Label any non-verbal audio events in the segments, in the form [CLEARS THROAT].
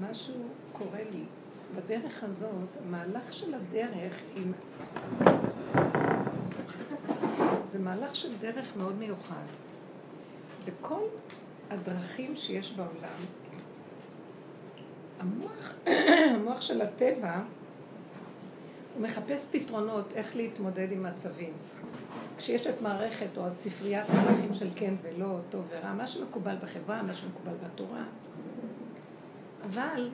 משהו קורה לי. בדרך הזאת, המהלך של הדרך עם... זה מהלך של דרך מאוד מיוחד. בכל הדרכים שיש בעולם, המוח, המוח של הטבע, הוא מחפש פתרונות איך להתמודד עם מצבים. כשיש את מערכת או הספריית הערכים של כן ולא, טוב ורע, מה שמקובל בחברה, מה שמקובל בתורה. אבל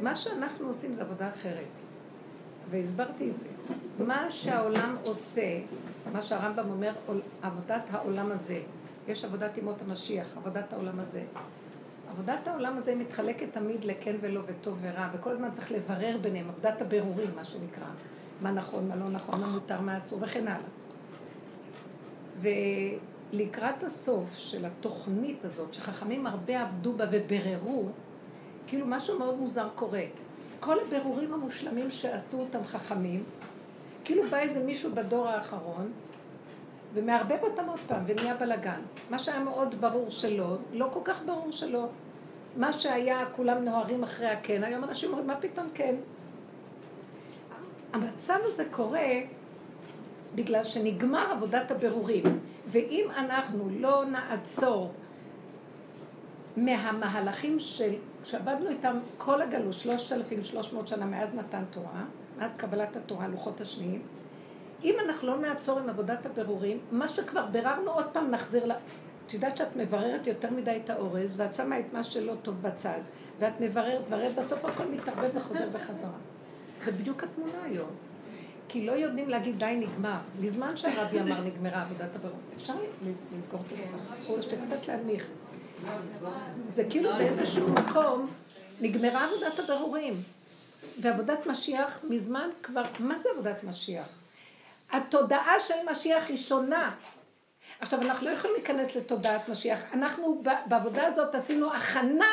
מה שאנחנו עושים זה עבודה אחרת. והסברתי את זה. מה שהעולם עושה, מה שהרמב"ם אומר, עבודת העולם הזה. יש עבודת ימות המשיח, עבודת העולם הזה. עבודת העולם הזה מתחלקת תמיד לכן ולא וטוב ורע, וכל הזמן צריך לברר ביניהם, עבודת הבירורים, מה שנקרא. מה נכון, מה לא נכון, מה מותר, מה אסור, וכן הלאה. ולקראת הסוף של התוכנית הזאת, שחכמים הרבה עבדו בה ובררו, כאילו משהו מאוד מוזר קורה. כל הבירורים המושלמים שעשו אותם חכמים, כאילו בא איזה מישהו בדור האחרון, ומערבב אותם עוד פעם, ונהיה בלאגן. מה שהיה מאוד ברור שלא, לא כל כך ברור שלא. מה שהיה, כולם נוהרים אחרי הכן, היום אנשים אומרים, מה פתאום כן? המצב הזה קורה בגלל שנגמר עבודת הבירורים, ואם אנחנו לא נעצור מהמהלכים של, שעבדנו איתם כל הגלות, 3,300 שנה מאז מתן תורה, מאז קבלת התורה, לוחות השניים, אם אנחנו לא נעצור עם עבודת הבירורים, מה שכבר ביררנו עוד פעם נחזיר ל... את יודעת שאת מבררת יותר מדי את האורז, ואת שמה את מה שלא טוב בצד, ואת מבררת, מבררת, בסוף הכל מתערבב וחוזר בחזרה. זה בדיוק התמונה היום. כי לא יודעים להגיד די נגמר. לזמן שהרבי אמר נגמרה עבודת הבירורים. אפשר לסגור את זה ככה, או שקצת להנמיך. זה כאילו באיזשהו מקום נגמרה עבודת הבירורים. ועבודת משיח מזמן כבר, מה זה עבודת משיח? התודעה של משיח היא שונה. עכשיו, אנחנו לא יכולים להיכנס לתודעת משיח. אנחנו בעבודה הזאת עשינו הכנה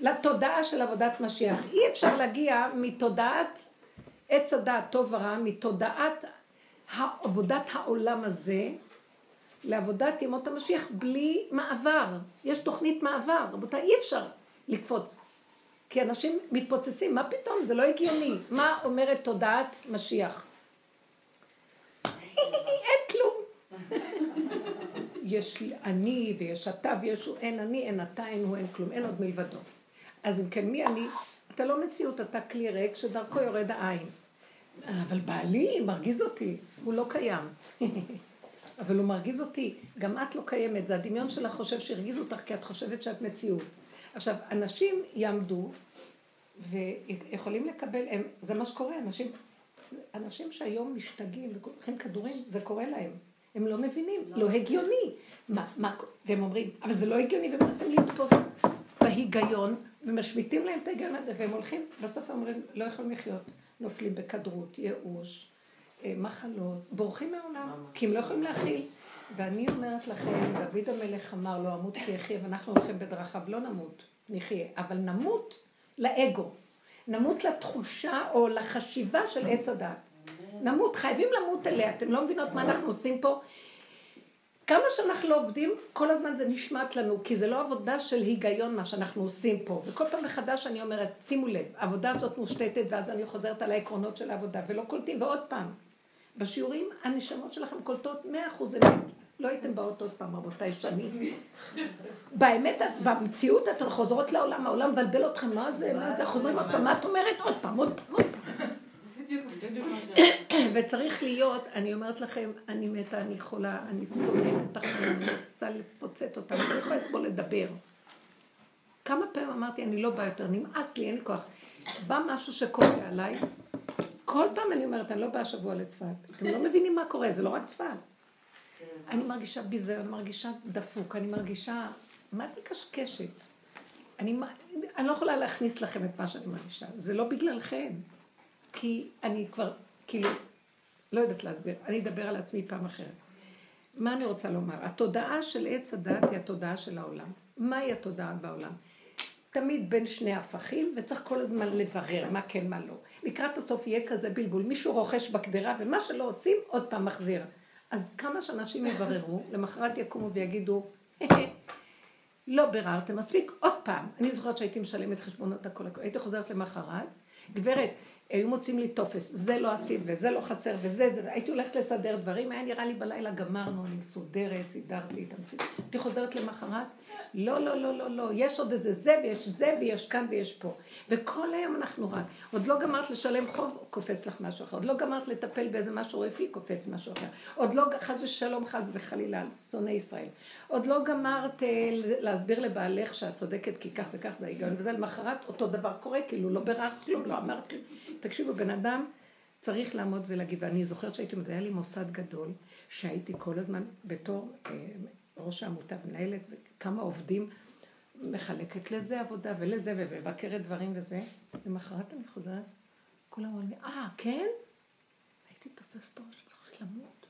לתודעה של עבודת משיח. אי אפשר להגיע מתודעת עץ הדעת טוב ורע, מתודעת עבודת העולם הזה לעבודת ימות המשיח בלי מעבר. יש תוכנית מעבר. רבותיי, אי אפשר לקפוץ. כי אנשים מתפוצצים, מה פתאום? זה לא הגיוני. מה אומרת תודעת משיח? [LAUGHS] אין כלום. יש אני ויש אתה ויש הוא, אין אני, אין אתה, אין הוא, אין כלום, אין עוד מלבדו. אז אם כן, מי אני? אתה לא מציאות, אתה כלי ריק שדרכו יורד העין. אבל בעלי מרגיז אותי, הוא לא קיים. [LAUGHS] אבל הוא מרגיז אותי, גם את לא קיימת, זה הדמיון שלך חושב שהרגיז אותך כי את חושבת שאת מציאות. עכשיו, אנשים יעמדו ויכולים לקבל, הם, זה מה שקורה, אנשים, אנשים שהיום משתגעים, לוקחים כדורים, זה קורה להם. הם לא מבינים, לא, לא הגיוני. מה, מה, והם אומרים, אבל זה לא הגיוני, ומנסים לתפוס בהיגיון, ומשמיטים להם את ההיגיון הזה, והם הולכים, בסוף אומרים, לא יכולים לחיות. נופלים בכדרות, ייאוש, אה, מחלות, בורחים מהעולם, כי הם לא יכולים להכיל. ואני אומרת לכם, דוד המלך אמר, לא אמות כי אחיה, ואנחנו הולכים בדרכיו, לא נמות, נחיה, אבל נמות לאגו. נמות לתחושה או לחשיבה של עץ הדת. נמות, חייבים למות אליה. אתם לא מבינות מה אנחנו עושים פה? כמה שאנחנו לא עובדים, כל הזמן זה נשמט לנו, כי זה לא עבודה של היגיון מה שאנחנו עושים פה. וכל פעם מחדש אני אומרת, שימו לב, העבודה הזאת מושתתת, ואז אני חוזרת על העקרונות של העבודה, ולא קולטים, ועוד פעם. בשיעורים הנשמות שלכם קולטות מאה אחוז אמת. לא הייתם באות עוד פעם, רבותיי, שנים. באמת, במציאות אתן חוזרות לעולם, העולם מבלבל אתכם, מה זה, מה זה, חוזרים עוד פעם, מה את אומרת? עוד פעם, עוד פעם, עוד פעם. [COUGHS] וצריך להיות, אני אומרת לכם, אני מתה, אני חולה, אני שונאת את החיים, אני רוצה לפוצץ אותה, אני לא יכולה לסבול לדבר. כמה פעמים אמרתי, אני לא באה יותר, נמאס לי, אין לי כוח. בא משהו שקורה עליי, כל פעם אני אומרת, אני לא באה השבוע לצפת. אתם לא מבינים מה קורה, זה לא רק צפת. אני מרגישה ביזיון, אני מרגישה דפוק, אני מרגישה, מה את מקשקשת? אני, אני לא יכולה להכניס לכם את מה שאני מרגישה, זה לא בגללכם. כי אני כבר, כאילו, לא יודעת להסביר, אני אדבר על עצמי פעם אחרת. מה אני רוצה לומר? התודעה של עץ הדת היא התודעה של העולם. מהי התודעה בעולם? תמיד בין שני הפכים, וצריך כל הזמן לברר מה כן, מה לא. לקראת הסוף יהיה כזה בלבול, מישהו רוכש בקדרה, ומה שלא עושים, עוד פעם מחזיר. אז כמה שאנשים יבררו, למחרת יקומו ויגידו, לא ביררתם מספיק, עוד פעם. אני זוכרת שהייתי משלמת חשבונות הכל, הייתי חוזרת למחרת, גברת, היו מוצאים לי טופס, זה לא עשית וזה לא חסר וזה, זה, הייתי הולכת לסדר דברים, היה נראה לי בלילה גמרנו, אני מסודרת, סידרתי את המציאות. הייתי חוזרת למחרת, לא, לא, לא, לא, לא, יש עוד איזה זה ויש זה ויש כאן ויש פה. וכל היום אנחנו רק, עוד לא גמרת לשלם חוב, קופץ לך משהו אחר, עוד לא גמרת לטפל באיזה משהו רפואי, קופץ משהו אחר. עוד לא, חס ושלום, חס וחלילה, על שונאי ישראל. עוד לא גמרת אה, להסביר לבעלך שאת צודקת כי כך וכך זה ההיגיון, וזה למחרת אותו דבר קורה, כאילו לא בירכת כלום, לא אמרת כלום. תקשיבו, בן אדם צריך לעמוד ולהגיד, ואני זוכרת שהייתי, היה לי מוסד גדול, שהייתי כל הזמן בתור אה, ראש העמותה, מנהלת כמה עובדים, מחלקת לזה עבודה ולזה, ומבקרת דברים וזה. למחרת אני חוזרת, כולם אומרים לי, אה, כן? הייתי תופסת ראש, הולכת למות.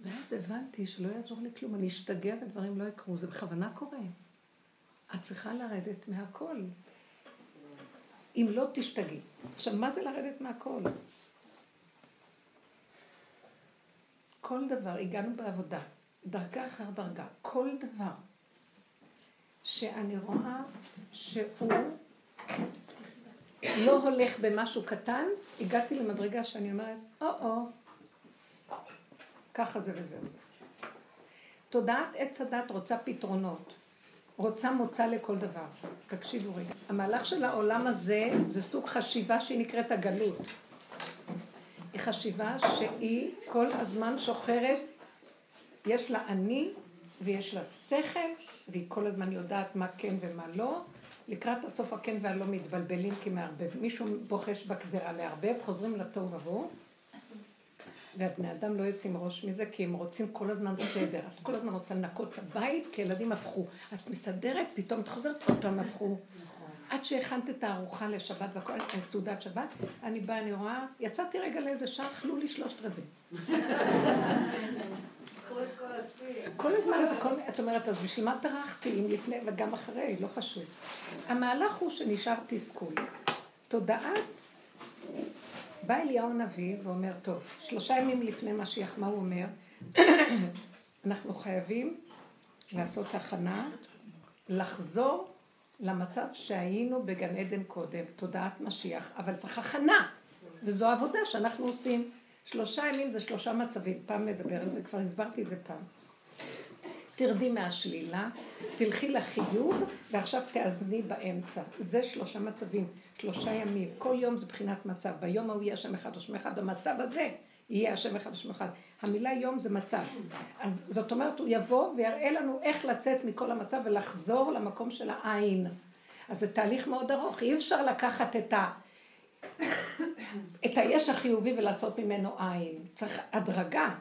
ואז הבנתי שלא יעזור לי כלום, אני אשתגע ודברים לא יקרו, זה בכוונה קורה. את צריכה לרדת מהכל. אם לא תשתגעי. עכשיו, מה זה לרדת מהכל? כל דבר, הגענו בעבודה, דרגה אחר דרגה, כל דבר שאני רואה שהוא לא הולך במשהו קטן, הגעתי למדרגה שאני אומרת, או-או, ככה זה וזהו. תודעת עץ הדת רוצה פתרונות. רוצה מוצא לכל דבר. תקשיבו רגע. המהלך של העולם הזה זה סוג חשיבה שהיא נקראת הגלות. היא חשיבה שהיא כל הזמן שוחרת, יש לה אני ויש לה שכל, והיא כל הזמן יודעת מה כן ומה לא. לקראת הסוף הכן והלא מתבלבלים כי מערבב. מישהו בוחש בקדרה לערבב, חוזרים לתוהו ובוהו. והבני אדם לא יוצאים ראש מזה, כי הם רוצים כל הזמן סדר. את כל הזמן רוצה לנקות את הבית, כי ילדים הפכו. את מסדרת, פתאום את חוזרת, עוד פעם הפכו. עד שהכנת את הארוחה לשבת והכל, סעודת שבת, אני באה, אני רואה, יצאתי רגע לאיזה שעה, אכלו לי שלושת רבים. כל הזמן זה כל... את אומרת, אז בשביל מה טרחתי, אם לפני וגם אחרי, לא חשוב. המהלך הוא שנשאר תסכול. תודעת בא אליהו הנביא ואומר, טוב, שלושה ימים לפני משיח, מה הוא אומר? [CLEARS THROAT] אנחנו חייבים לעשות הכנה, לחזור למצב שהיינו בגן עדן קודם, תודעת משיח, אבל צריך הכנה, וזו עבודה שאנחנו עושים. שלושה ימים זה שלושה מצבים, פעם נדבר על זה, כבר הסברתי את זה פעם. תרדי מהשלילה, תלכי לחיוב, ועכשיו תאזני באמצע. זה שלושה מצבים, שלושה ימים. כל יום זה בחינת מצב. ביום ההוא יהיה השם אחד או שם אחד, במצב הזה יהיה השם אחד או שם אחד. המילה יום זה מצב. אז זאת אומרת, הוא יבוא ויראה לנו איך לצאת מכל המצב ולחזור למקום של העין. אז זה תהליך מאוד ארוך. אי אפשר לקחת את ה... את היש החיובי ולעשות ממנו עין. צריך הדרגה.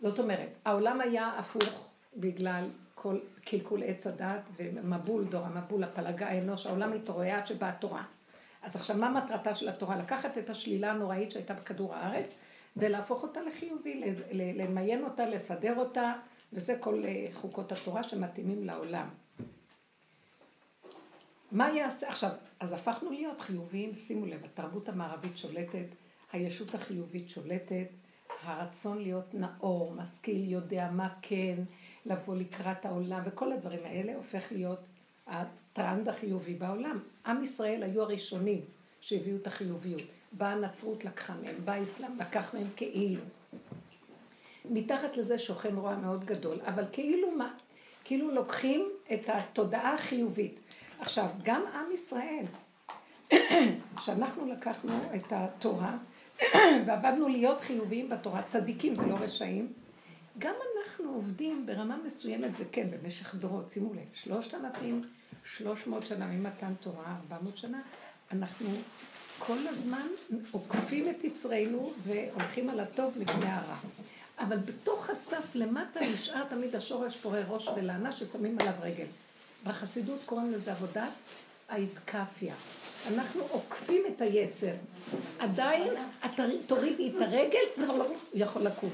זאת אומרת, העולם היה הפוך בגלל כל קלקול עץ הדת ומבול דור המבול, הפלגה האנוש, העולם מתעורר עד שבאה התורה. אז עכשיו, מה מטרתה של התורה? לקחת את השלילה הנוראית שהייתה בכדור הארץ ולהפוך אותה לחיובי, למיין אותה, לסדר אותה, וזה כל אה, חוקות התורה שמתאימים לעולם. מה יעשה? עכשיו, אז הפכנו להיות חיוביים, שימו לב, התרבות המערבית שולטת, הישות החיובית שולטת, הרצון להיות נאור, משכיל, יודע מה כן, לבוא לקראת העולם, וכל הדברים האלה הופך להיות הטרנד החיובי בעולם. עם ישראל היו הראשונים שהביאו את החיוביות. באה הנצרות לקחה מהם, בא האסלאם לקח מהם כאילו. מתחת לזה שוכן רוע מאוד גדול, אבל כאילו מה? כאילו לוקחים את התודעה החיובית. עכשיו, גם עם ישראל, שאנחנו לקחנו את התורה ועבדנו להיות חיוביים בתורה, צדיקים ולא רשעים, גם אנחנו עובדים ברמה מסוימת, זה כן, במשך דורות, שימו לב, שלושת אלפים, שלוש מאות שנה ממתן תורה, ארבע מאות שנה, אנחנו כל הזמן עוקפים את יצרנו והולכים על הטוב לפני הרע. אבל בתוך הסף למטה נשאר תמיד השורש פורה ראש ולענה ששמים עליו רגל. בחסידות קוראים לזה עבודת האיתקפיה. אנחנו עוקפים את היצר. עדיין תורידי את הרגל, הוא יכול לקום.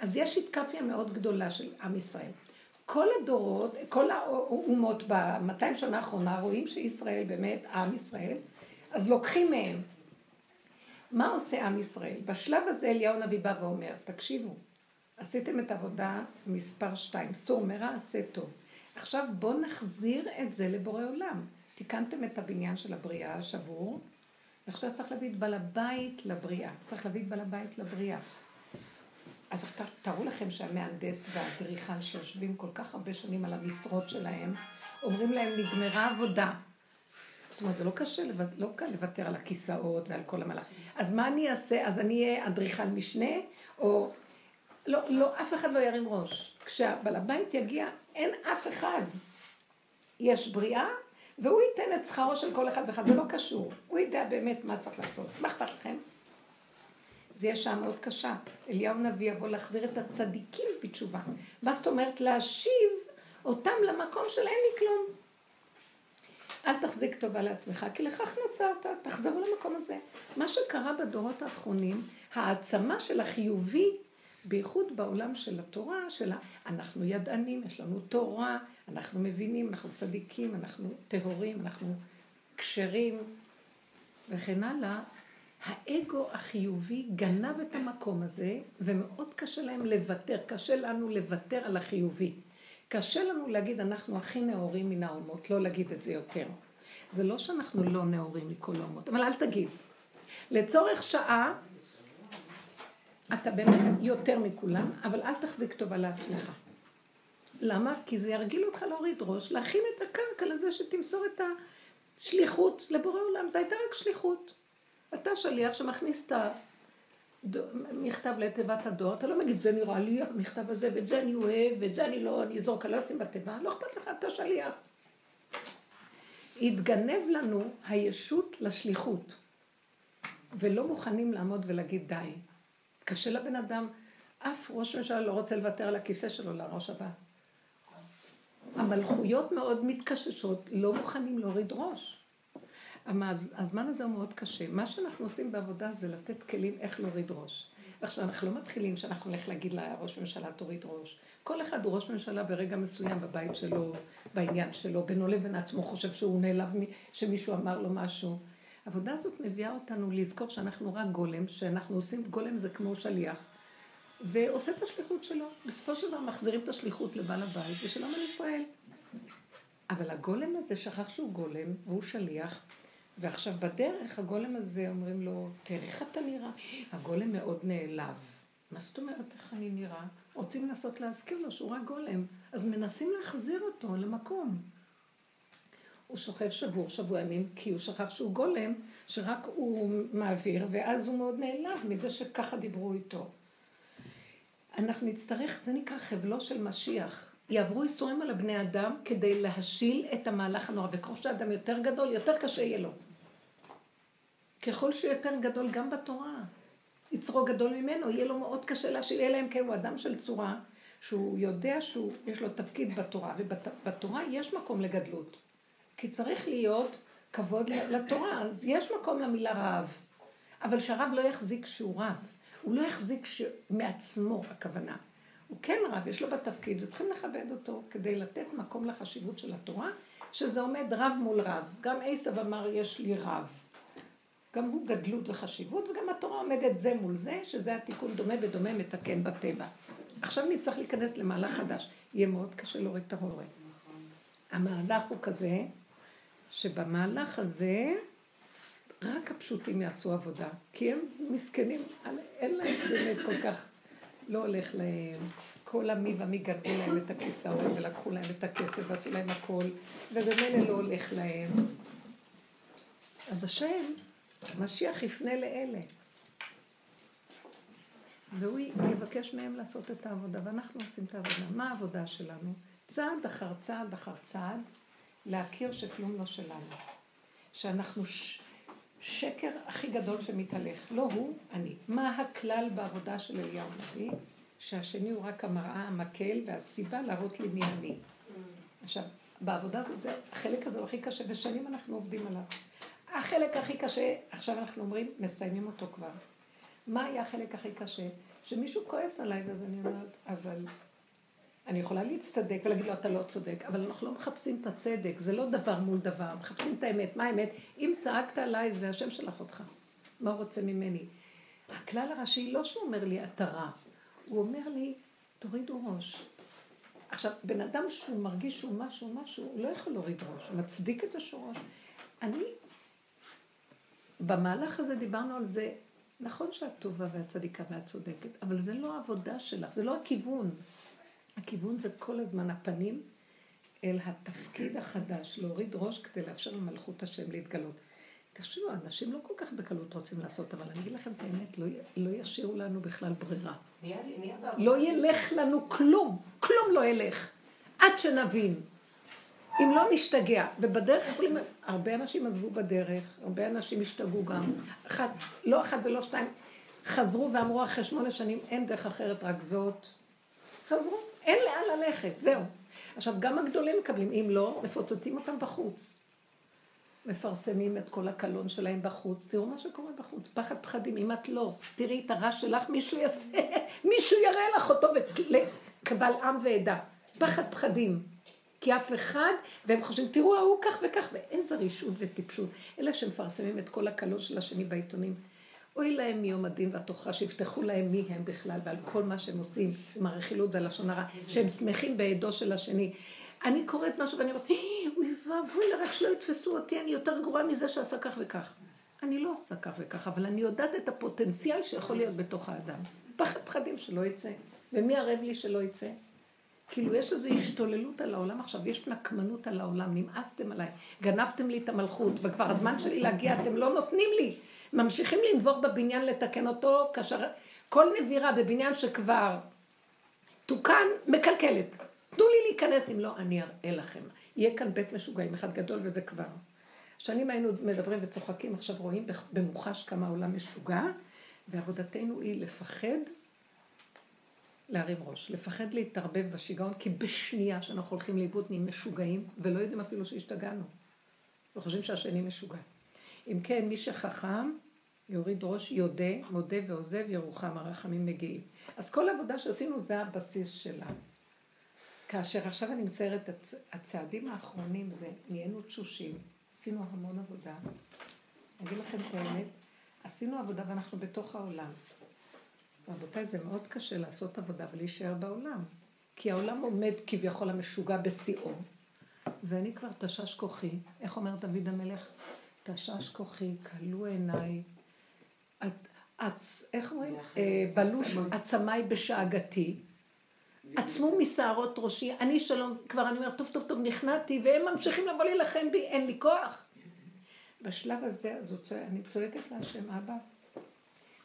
אז יש התקפיה מאוד גדולה של עם ישראל. כל הדורות, כל האומות ב-200 שנה האחרונה רואים שישראל באמת, עם ישראל, אז לוקחים מהם. מה עושה עם ישראל? בשלב הזה אליהו הנביא בא ואומר, תקשיבו, עשיתם את עבודה מספר שתיים, סור מרע עשה טוב. עכשיו בואו נחזיר את זה לבורא עולם. תיקנתם את הבניין של הבריאה השבור, ועכשיו צריך להביא את בעל הבית לבריאה. צריך להביא את בעל הבית לבריאה. אז תארו לכם שהמהנדס והאדריכל שיושבים כל כך הרבה שנים על המשרות שלהם, אומרים להם נגמרה עבודה. זאת אומרת, זה לא קשה, לא קל לוותר על הכיסאות ועל כל המלאך. אז מה אני אעשה? אז אני אהיה אדריכל משנה, או... לא, לא, אף אחד לא ירים ראש. כשהבעל הבית יגיע, אין אף אחד. יש בריאה, והוא ייתן את שכרו של כל אחד ואחד, זה לא קשור. הוא יודע באמת מה צריך לעשות. מה אכפת לכם? זה יהיה שעה מאוד קשה. אליהו נביא יבוא להחזיר את הצדיקים בתשובה. מה זאת אומרת? להשיב אותם למקום של אין לי כלום. אל תחזיק טובה לעצמך, כי לכך נוצרת, תחזרו למקום הזה. מה שקרה בדורות האחרונים, העצמה של החיובי, בייחוד בעולם של התורה, של ה... אנחנו ידענים, יש לנו תורה, אנחנו מבינים, אנחנו צדיקים, אנחנו טהורים, אנחנו כשרים וכן הלאה, האגו החיובי גנב את המקום הזה, ומאוד קשה להם לוותר, קשה לנו לוותר על החיובי. קשה לנו להגיד, אנחנו הכי נאורים מן האומות, לא להגיד את זה יותר. זה לא שאנחנו לא נאורים מכל האומות, אבל אל תגיד. לצורך שעה, אתה באמת יותר מכולם, אבל אל תחזיק טובה לעצמך. למה? כי זה ירגיל אותך להוריד ראש, להכין את הקרקע לזה שתמסור את השליחות לבורא עולם. זו הייתה רק שליחות. אתה שליח שמכניס את המכתב לתיבת הדואר, אתה לא מגיד, זה נראה לי המכתב הזה, ואת זה אני אוהב, ואת זה אני לא, אני לא אשים בתיבה, לא אכפת לך, אתה שליח. התגנב לנו הישות לשליחות, ולא מוכנים לעמוד ולהגיד די. קשה לבן אדם, אף ראש ממשלה לא רוצה לוותר על הכיסא שלו לראש הבא. המלכויות מאוד מתקששות, לא מוכנים להוריד ראש. הזמן הזה הוא מאוד קשה. מה שאנחנו עושים בעבודה זה לתת כלים איך להוריד ראש. עכשיו, אנחנו לא מתחילים שאנחנו נלך להגיד לראש ממשלה תוריד ראש. כל אחד הוא ראש ממשלה ברגע מסוים בבית שלו, בעניין שלו, בינו לבין עצמו חושב שהוא נעלב, שמישהו אמר לו משהו. העבודה הזאת מביאה אותנו לזכור שאנחנו רק גולם, שאנחנו עושים, גולם זה כמו שליח, ועושה את השליחות שלו. בסופו של דבר מחזירים את השליחות לבעל הבית, ושלום על ישראל. אבל הגולם הזה שכח שהוא גולם, והוא שליח, ועכשיו בדרך הגולם הזה אומרים לו, תראה איך אתה נראה. הגולם מאוד נעלב. מה זאת אומרת איך אני נראה? רוצים לנסות להזכיר לו שהוא רק גולם, אז מנסים להחזיר אותו למקום. הוא שוכב שבור שבוע ימים, כי הוא שכח שהוא גולם, שרק הוא מעביר, ואז הוא מאוד נעלב מזה שככה דיברו איתו. אנחנו נצטרך, זה נקרא חבלו של משיח. יעברו איסורים על הבני אדם כדי להשיל את המהלך הנורא. וככל שאדם יותר גדול, יותר קשה יהיה לו. ככל שהוא יותר גדול גם בתורה, יצרו גדול ממנו, יהיה לו מאוד קשה להשיל, אלא אם כן הוא אדם של צורה, שהוא יודע שיש לו תפקיד בתורה, ובתורה יש מקום לגדלות. כי צריך להיות כבוד לתורה, אז יש מקום למילה רב. אבל שהרב לא יחזיק שהוא רב. הוא לא יחזיק ש... מעצמו, הכוונה. הוא כן רב, יש לו בתפקיד, וצריכים לכבד אותו כדי לתת מקום לחשיבות של התורה, שזה עומד רב מול רב. גם עשב אמר, יש לי רב. גם הוא גדלות וחשיבות, וגם התורה עומדת זה מול זה, שזה התיקון דומה ודומה מתקן בטבע. עכשיו נצטרך להיכנס למהלך חדש. יהיה מאוד קשה להוריד את ההורה. המהלך הוא כזה, שבמהלך הזה רק הפשוטים יעשו עבודה, כי הם מסכנים, אין להם באמת כל כך, לא הולך להם. כל המי ומי גנבו להם את הכיסאות ולקחו להם את הכסף ועשו להם הכל, ובמילא לא הולך להם. אז השם, משיח יפנה לאלה. והוא יבקש מהם לעשות את העבודה, ואנחנו עושים את העבודה. מה העבודה שלנו? צעד אחר צעד אחר צעד, להכיר שכלום לא שלנו. שאנחנו ש... שקר הכי גדול שמתהלך. לא הוא, אני. מה הכלל בעבודה של אליהו נביא? שהשני הוא רק המראה, המקל והסיבה להראות לי מי אני. עכשיו, בעבודה הזאת, החלק הזה הוא הכי קשה, ושנים אנחנו עובדים עליו. החלק הכי קשה, עכשיו אנחנו אומרים, מסיימים אותו כבר. מה היה החלק הכי קשה? שמישהו כועס עליי, ואז אני אומרת, אבל אני יכולה להצטדק ולהגיד לו, אתה לא צודק, אבל אנחנו לא מחפשים את הצדק, זה לא דבר מול דבר, מחפשים את האמת. מה האמת? אם צעקת עליי, זה השם שלח אותך. מה הוא רוצה ממני? הכלל הראשי, לא שהוא אומר לי, אתה רע, הוא אומר לי, תורידו ראש. עכשיו, בן אדם שהוא מרגיש שהוא משהו, משהו, הוא לא יכול להוריד ראש, הוא מצדיק את ראש. אני, במהלך הזה דיברנו על זה, נכון שאת טובה ואת צדיקה ואת צודקת, אבל זה לא העבודה שלך, זה לא הכיוון. הכיוון זה כל הזמן הפנים אל התפקיד החדש, להוריד ראש כדי לאפשר למלכות השם להתגלות. תחשבו, אנשים לא כל כך בקלות רוצים לעשות, אבל אני אגיד לכם את האמת, לא, לא ישאירו לנו בכלל ברירה. לא ילך לנו כלום, כלום לא ילך, עד שנבין. אם לא נשתגע, ובדרך יכולים, הרבה אנשים עזבו בדרך, הרבה אנשים השתגעו גם, אחת, לא אחת ולא שתיים, חזרו ואמרו אחרי שמונה שנים, אין דרך אחרת רק זאת. חזרו, אין לאן ללכת, זהו. עכשיו, גם הגדולים מקבלים, אם לא, מפוצצים אותם בחוץ. מפרסמים את כל הקלון שלהם בחוץ, תראו מה שקורה בחוץ, פחד פחדים, אם את לא, תראי את הרע שלך, מישהו יעשה, [LAUGHS] מישהו יראה לך אותו קבל עם ועדה, פחד פחדים, כי אף אחד, והם חושבים, תראו ההוא כך וכך, ואיזה רישות וטיפשות, אלה שמפרסמים את כל הקלון של השני בעיתונים, אוי להם מיום הדין והתוכחה, שיפתחו להם מי הם בכלל ועל כל מה שהם עושים, עם הרכילות והלשון הרע, שהם שמחים בעדו של השני. אני קוראת משהו ואני אומרת, אוי ואבוי רק שלא יתפסו אותי, אני יותר גרועה מזה שעשה כך וכך. אני לא עושה כך וכך, אבל אני יודעת את הפוטנציאל שיכול להיות בתוך האדם. פחד פחדים שלא יצא. ומי ערב לי שלא יצא? כאילו יש איזו השתוללות על העולם עכשיו, יש נקמנות על העולם, נמאסתם עליי, גנבתם לי את המלכות, וכבר הזמן שלי להגיע, אתם לא נותנים לי. ממשיכים לנבור בבניין לתקן אותו, כאשר כל נבירה בבניין שכבר תוקן, מקלקלת. תנו לי להיכנס, אם לא, אני אראה לכם. יהיה כאן בית משוגעים אחד גדול וזה כבר. שנים היינו מדברים וצוחקים, עכשיו רואים במוחש כמה העולם משוגע, ועבודתנו היא לפחד להרים ראש, לפחד להתערבב בשיגעון, כי בשנייה שאנחנו הולכים לאיבוד נהיים משוגעים, ולא יודעים אפילו שהשתגענו. וחושבים שהשני משוגע. אם כן, מי שחכם, יוריד ראש, יודה, מודה ועוזב, ירוחם, הרחמים מגיעים. אז כל העבודה שעשינו זה הבסיס שלה. כאשר עכשיו אני מציירת הצעדים האחרונים זה, נהיינו תשושים, עשינו המון עבודה. אני אגיד לכם את האמת, עשינו עבודה ואנחנו בתוך העולם. רבותיי, זה מאוד קשה לעשות עבודה ולהישאר בעולם. כי העולם עומד כביכול המשוגע בשיאו, ואני כבר תשש כוחי, איך אומר דוד המלך? תשש כוחי, כלו עיניי, איך אומרים? אה, בלוש עצמיי בשאגתי. עצמו משערות ראשי, אני שלום, כבר אני אומרת, טוב, טוב, טוב, נכנעתי, והם ממשיכים לבוא להילחם בי, אין לי כוח. בשלב הזה, אז אני צועקת להשם, אבא,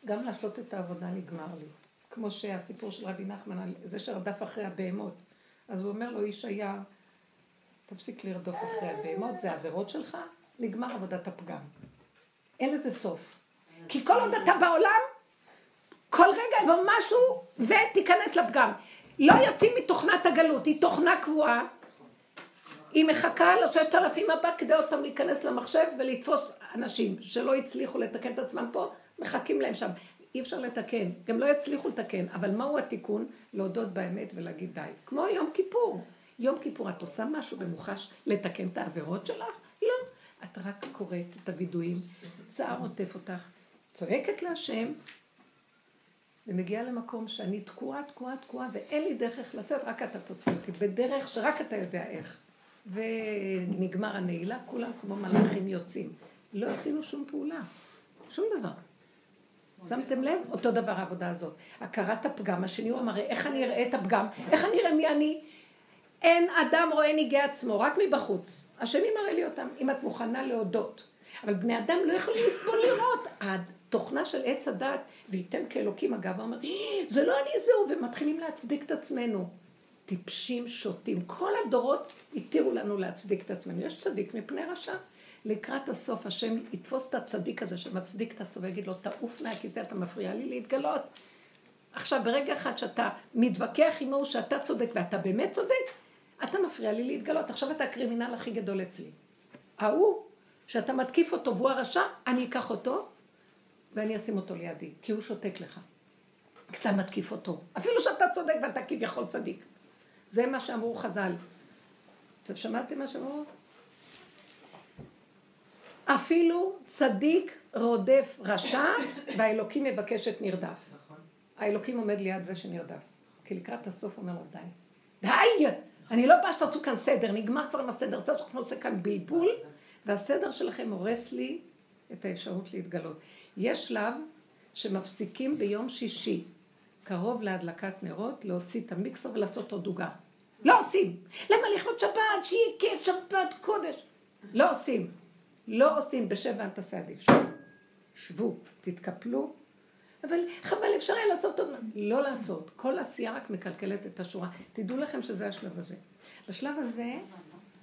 גם לעשות את העבודה נגמר לי. כמו שהסיפור של רבי נחמן, על זה שרדף אחרי הבהמות. אז הוא אומר לו, איש היה, תפסיק לרדוף אחרי הבהמות, זה העבירות שלך, נגמר עבודת הפגם. אין לזה סוף. כי כל עוד אתה בעולם, כל רגע יבוא משהו ותיכנס לפגם. לא יוצאים מתוכנת הגלות, היא תוכנה קבועה. היא מחכה לששת אלפים הבא כדי עוד פעם להיכנס למחשב ולתפוס אנשים שלא הצליחו לתקן את עצמם פה, מחכים להם שם. אי אפשר לתקן, גם לא יצליחו לתקן, אבל מהו התיקון? להודות באמת ולהגיד די. כמו יום כיפור. יום כיפור, את עושה משהו במוחש לתקן את העבירות שלך? את רק קוראת את הווידויים, צער עוטף אותך, צועקת להשם, ומגיעה למקום שאני תקועה, תקועה, תקועה, ואין לי דרך איך לצאת, רק אתה תוציא אותי, בדרך שרק אתה יודע איך. ונגמר הנעילה, כולם כמו מלאכים יוצאים. לא עשינו שום פעולה, שום דבר. שמתם לב? אותו דבר העבודה הזאת. הכרת הפגם, השני הוא אמר, איך אני אראה את הפגם? איך אני אראה מי אני? אין אדם רואה ניגי עצמו, רק מבחוץ. השני מראה לי אותם, אם את מוכנה להודות. אבל בני אדם לא יכולים לסבול לראות. התוכנה של עץ הדת, וייתם כאלוקים אגב, אומר, אה, זה לא אני זהו, ומתחילים להצדיק את עצמנו. טיפשים שוטים. כל הדורות התירו לנו להצדיק את עצמנו. יש צדיק מפני רשע. לקראת הסוף השם יתפוס את הצדיק הזה שמצדיק את עצמו ויגיד לו, תעוף זה אתה מפריע לי להתגלות. עכשיו, ברגע אחד שאתה מתווכח עמו שאתה צודק ואתה באמת צודק, אתה מפריע לי להתגלות. עכשיו אתה הקרימינל הכי גדול אצלי. ההוא, שאתה מתקיף אותו והוא הרשע, אני אקח אותו ואני אשים אותו לידי, כי הוא שותק לך. אתה מתקיף אותו. אפילו שאתה צודק ואתה כביכול צדיק. זה מה שאמרו חז"ל. אתם שמעתם מה שאמרו? אפילו צדיק רודף רשע, והאלוקים מבקש את נרדף. האלוקים עומד ליד זה שנרדף. כי לקראת הסוף אומר לו די. די! אני לא באה שתעשו כאן סדר, נגמר כבר עם הסדר, זה שאנחנו עושים כאן בלבול, והסדר שלכם הורס לי את האפשרות להתגלות. יש שלב שמפסיקים ביום שישי, קרוב להדלקת נרות, להוציא את המיקסר ולעשות עוד עוגה. לא עושים. למה לכבוד שבת? שיהיה כיף, שבת קודש. לא עושים. לא עושים. בשבע אל תעשה עדיף. שבו, תתקפלו. אבל חבל, אפשר היה לעשות עוד... לא לעשות. כל עשייה רק מקלקלת את השורה. תדעו לכם שזה השלב הזה. בשלב הזה,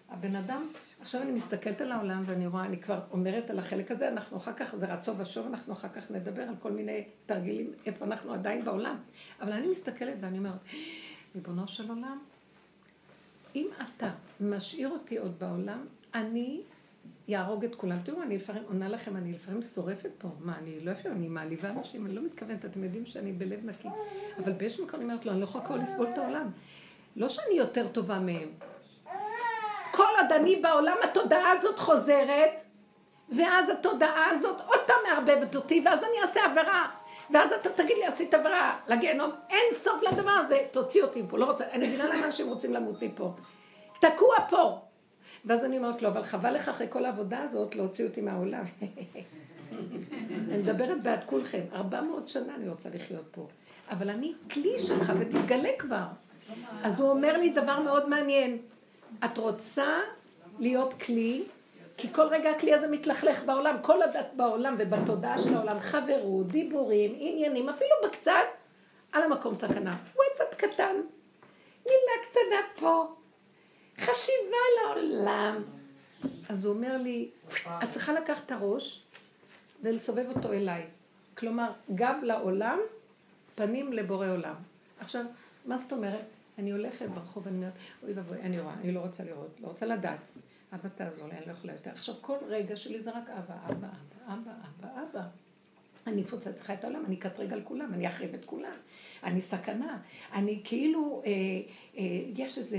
הבן אדם, עכשיו אני מסתכלת על העולם ואני רואה, אני כבר אומרת על החלק הזה, אנחנו אחר כך, זה רצו ושוב, אנחנו אחר כך נדבר על כל מיני תרגילים, איפה אנחנו עדיין בעולם. אבל אני מסתכלת ואני אומרת, ריבונו של עולם, אם אתה משאיר אותי עוד בעולם, אני יהרוג את כולם. תראו, אני לפעמים עונה לכם, אני לפעמים שורפת פה. מה, אני לא אפילו, אני מעליבה אנשים, אני לא מתכוונת, אתם יודעים שאני בלב נקי. אבל באיזשהו מקום אני אומרת לו, אני לא יכולה כבר לסבול את העולם. לא שאני יותר טובה מהם. כל עוד אני בעולם, התודעה הזאת חוזרת, ואז התודעה הזאת עוד פעם מערבבת אותי, ואז אני אעשה עבירה. ואז אתה תגיד לי, עשית עבירה לגיהנום, אין סוף לדבר הזה, תוציא אותי מפה, לא רוצה, אני מבינה למה אנשים רוצים למות מפה. תקוע פה. ואז אני אומרת לו, אבל חבל לך אחרי כל העבודה הזאת להוציא אותי מהעולם. [LAUGHS] אני מדברת בעד כולכם, ארבע מאות שנה אני רוצה לחיות פה. אבל אני כלי שלך ותתגלה כבר. אז הוא אומר לי דבר מאוד מעניין. את רוצה להיות כלי כי כל רגע הכלי הזה מתלכלך בעולם, כל הדת בעולם ובתודעה של העולם, חברות, דיבורים, עניינים, אפילו בקצת, על המקום סכנה. וואטסאפ קטן, מילה קטנה פה, חשיבה לעולם. אז הוא אומר לי, את צריכה לקחת את הראש ולסובב אותו אליי. כלומר, גב לעולם, פנים לבורא עולם. עכשיו, מה זאת אומרת? אני הולכת ברחוב, אני אומרת, אוי ואבוי, אני רואה, אני לא רוצה לראות, לא רוצה לדעת. אבא תעזור לי, אני לא יכולה יותר. עכשיו כל רגע שלי זה רק אבא, אבא, אבא, אבא, אבא, אבא. אני אפוצץ לך את העולם, אני אקטרג על כולם, אני אחריב את כולם, אני סכנה, אני כאילו, אה, אה, יש איזה,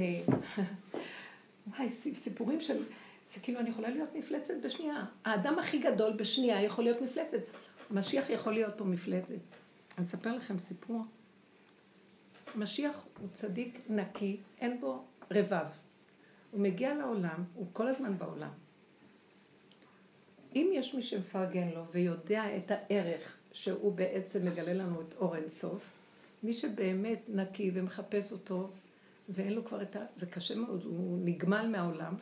וואי, סיפורים של, שכאילו אני יכולה להיות מפלצת בשנייה. האדם הכי גדול בשנייה יכול להיות מפלצת. משיח יכול להיות פה מפלצת. אני אספר לכם סיפור. משיח הוא צדיק נקי, אין בו רבב. הוא מגיע לעולם, הוא כל הזמן בעולם. אם יש מי שמפרגן לו ויודע את הערך שהוא בעצם מגלה לנו את אור אינסוף, מי שבאמת נקי ומחפש אותו ואין לו כבר את ה... זה קשה מאוד, הוא נגמל מהעולם,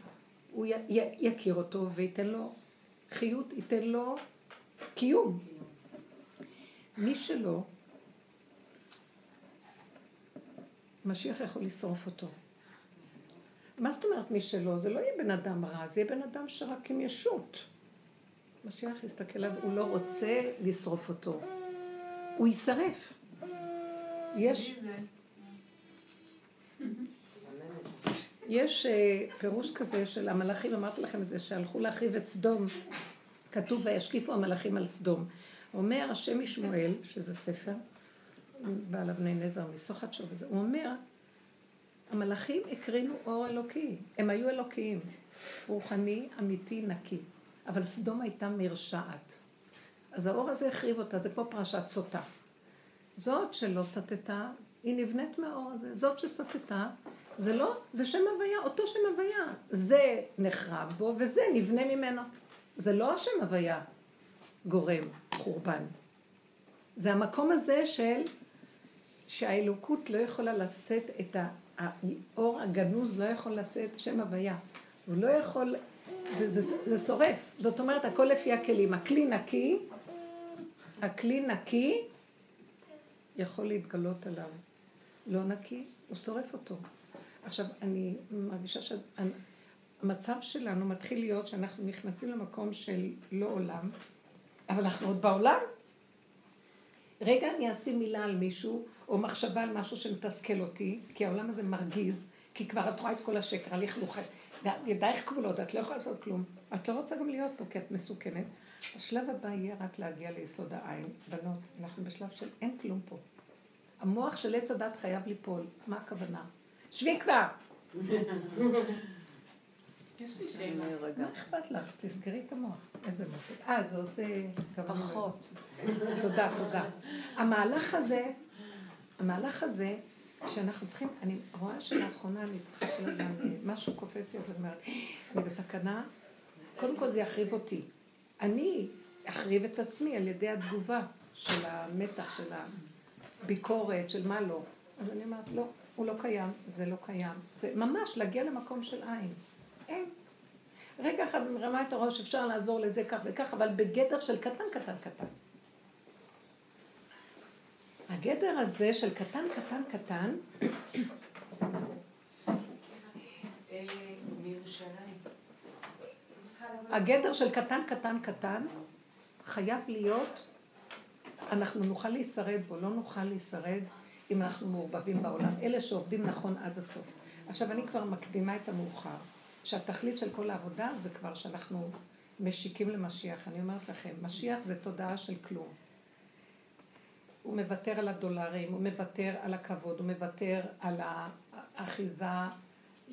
הוא י... י... יכיר אותו וייתן לו חיות, ייתן לו קיום. מי שלא, משיח יכול לשרוף אותו. מה זאת אומרת מי שלא? זה לא יהיה בן אדם רע, זה יהיה בן אדם שרק עם ישות. משיח יסתכל עליו, הוא לא רוצה לשרוף אותו. הוא יישרף. יש... יש uh, פירוש כזה של המלאכים, אמרתי לכם את זה, שהלכו להחריב את סדום. כתוב וישקיפו המלאכים על סדום. אומר השם משמואל, שזה ספר, בעל אבני נזר מסוחת שוב וזה, הוא אומר המלאכים הקרינו אור אלוקי, הם היו אלוקיים, רוחני, אמיתי, נקי. אבל סדום הייתה מרשעת. אז האור הזה החריב אותה, זה כמו פרשת סוטה. זאת שלא סטתה, היא נבנית מהאור הזה. זאת שסטתה, זה לא, זה שם הוויה, אותו שם הוויה. זה נחרב בו וזה נבנה ממנו. זה לא השם הוויה גורם חורבן. זה המקום הזה של שהאלוקות לא יכולה לשאת את. האור הגנוז לא יכול לשאת שם הוויה. הוא לא יכול, זה, זה, זה, זה שורף. זאת אומרת, הכל לפי הכלים. הכלי נקי, הכלי נקי יכול להתגלות עליו. לא נקי, הוא שורף אותו. עכשיו, אני מרגישה שהמצב שלנו מתחיל להיות שאנחנו נכנסים למקום של לא עולם, אבל אנחנו עוד בעולם. רגע אני אשים מילה על מישהו, או מחשבה על משהו שמתסכל אותי, כי העולם הזה מרגיז, כי כבר את רואה את כל השקר, הלכלוך, ידייך כבולות, את לא יכולה לעשות כלום. את לא רוצה גם להיות פה, כי את מסוכנת. השלב הבא יהיה רק להגיע ליסוד העין. בנות, אנחנו בשלב של אין כלום פה. המוח של עץ הדת חייב ליפול. מה הכוונה? שבי כבר! יש לי שאלה. מה אכפת לך? תסגרי את המוח. איזה מותק. אה, זה עושה... פחות. תודה, תודה. המהלך הזה, המהלך הזה, שאנחנו צריכים, אני רואה שלאחרונה אני צריכה כל הזמן, משהו קופץ לי, אז אני אומרת, אני בסכנה, קודם כל זה יחריב אותי. אני אחריב את עצמי על ידי התגובה של המתח, של הביקורת, של מה לא. אז אני אומרת, לא, הוא לא קיים, זה לא קיים. זה ממש להגיע למקום של עין. אין. רגע אחד אני מרמה את הראש, אפשר לעזור לזה כך וכך, אבל בגדר של קטן, קטן, קטן. הגדר הזה של קטן, קטן, קטן, הגדר של קטן, קטן, קטן, חייב להיות, אנחנו נוכל להישרד בו, לא נוכל להישרד אם אנחנו מעורבבים בעולם. אלה שעובדים נכון עד הסוף. עכשיו, אני כבר מקדימה את המאוחר, שהתכלית של כל העבודה זה כבר שאנחנו משיקים למשיח. אני אומרת לכם, משיח זה תודעה של כלום. הוא מוותר על הדולרים, הוא מוותר על הכבוד, הוא מוותר על האחיזה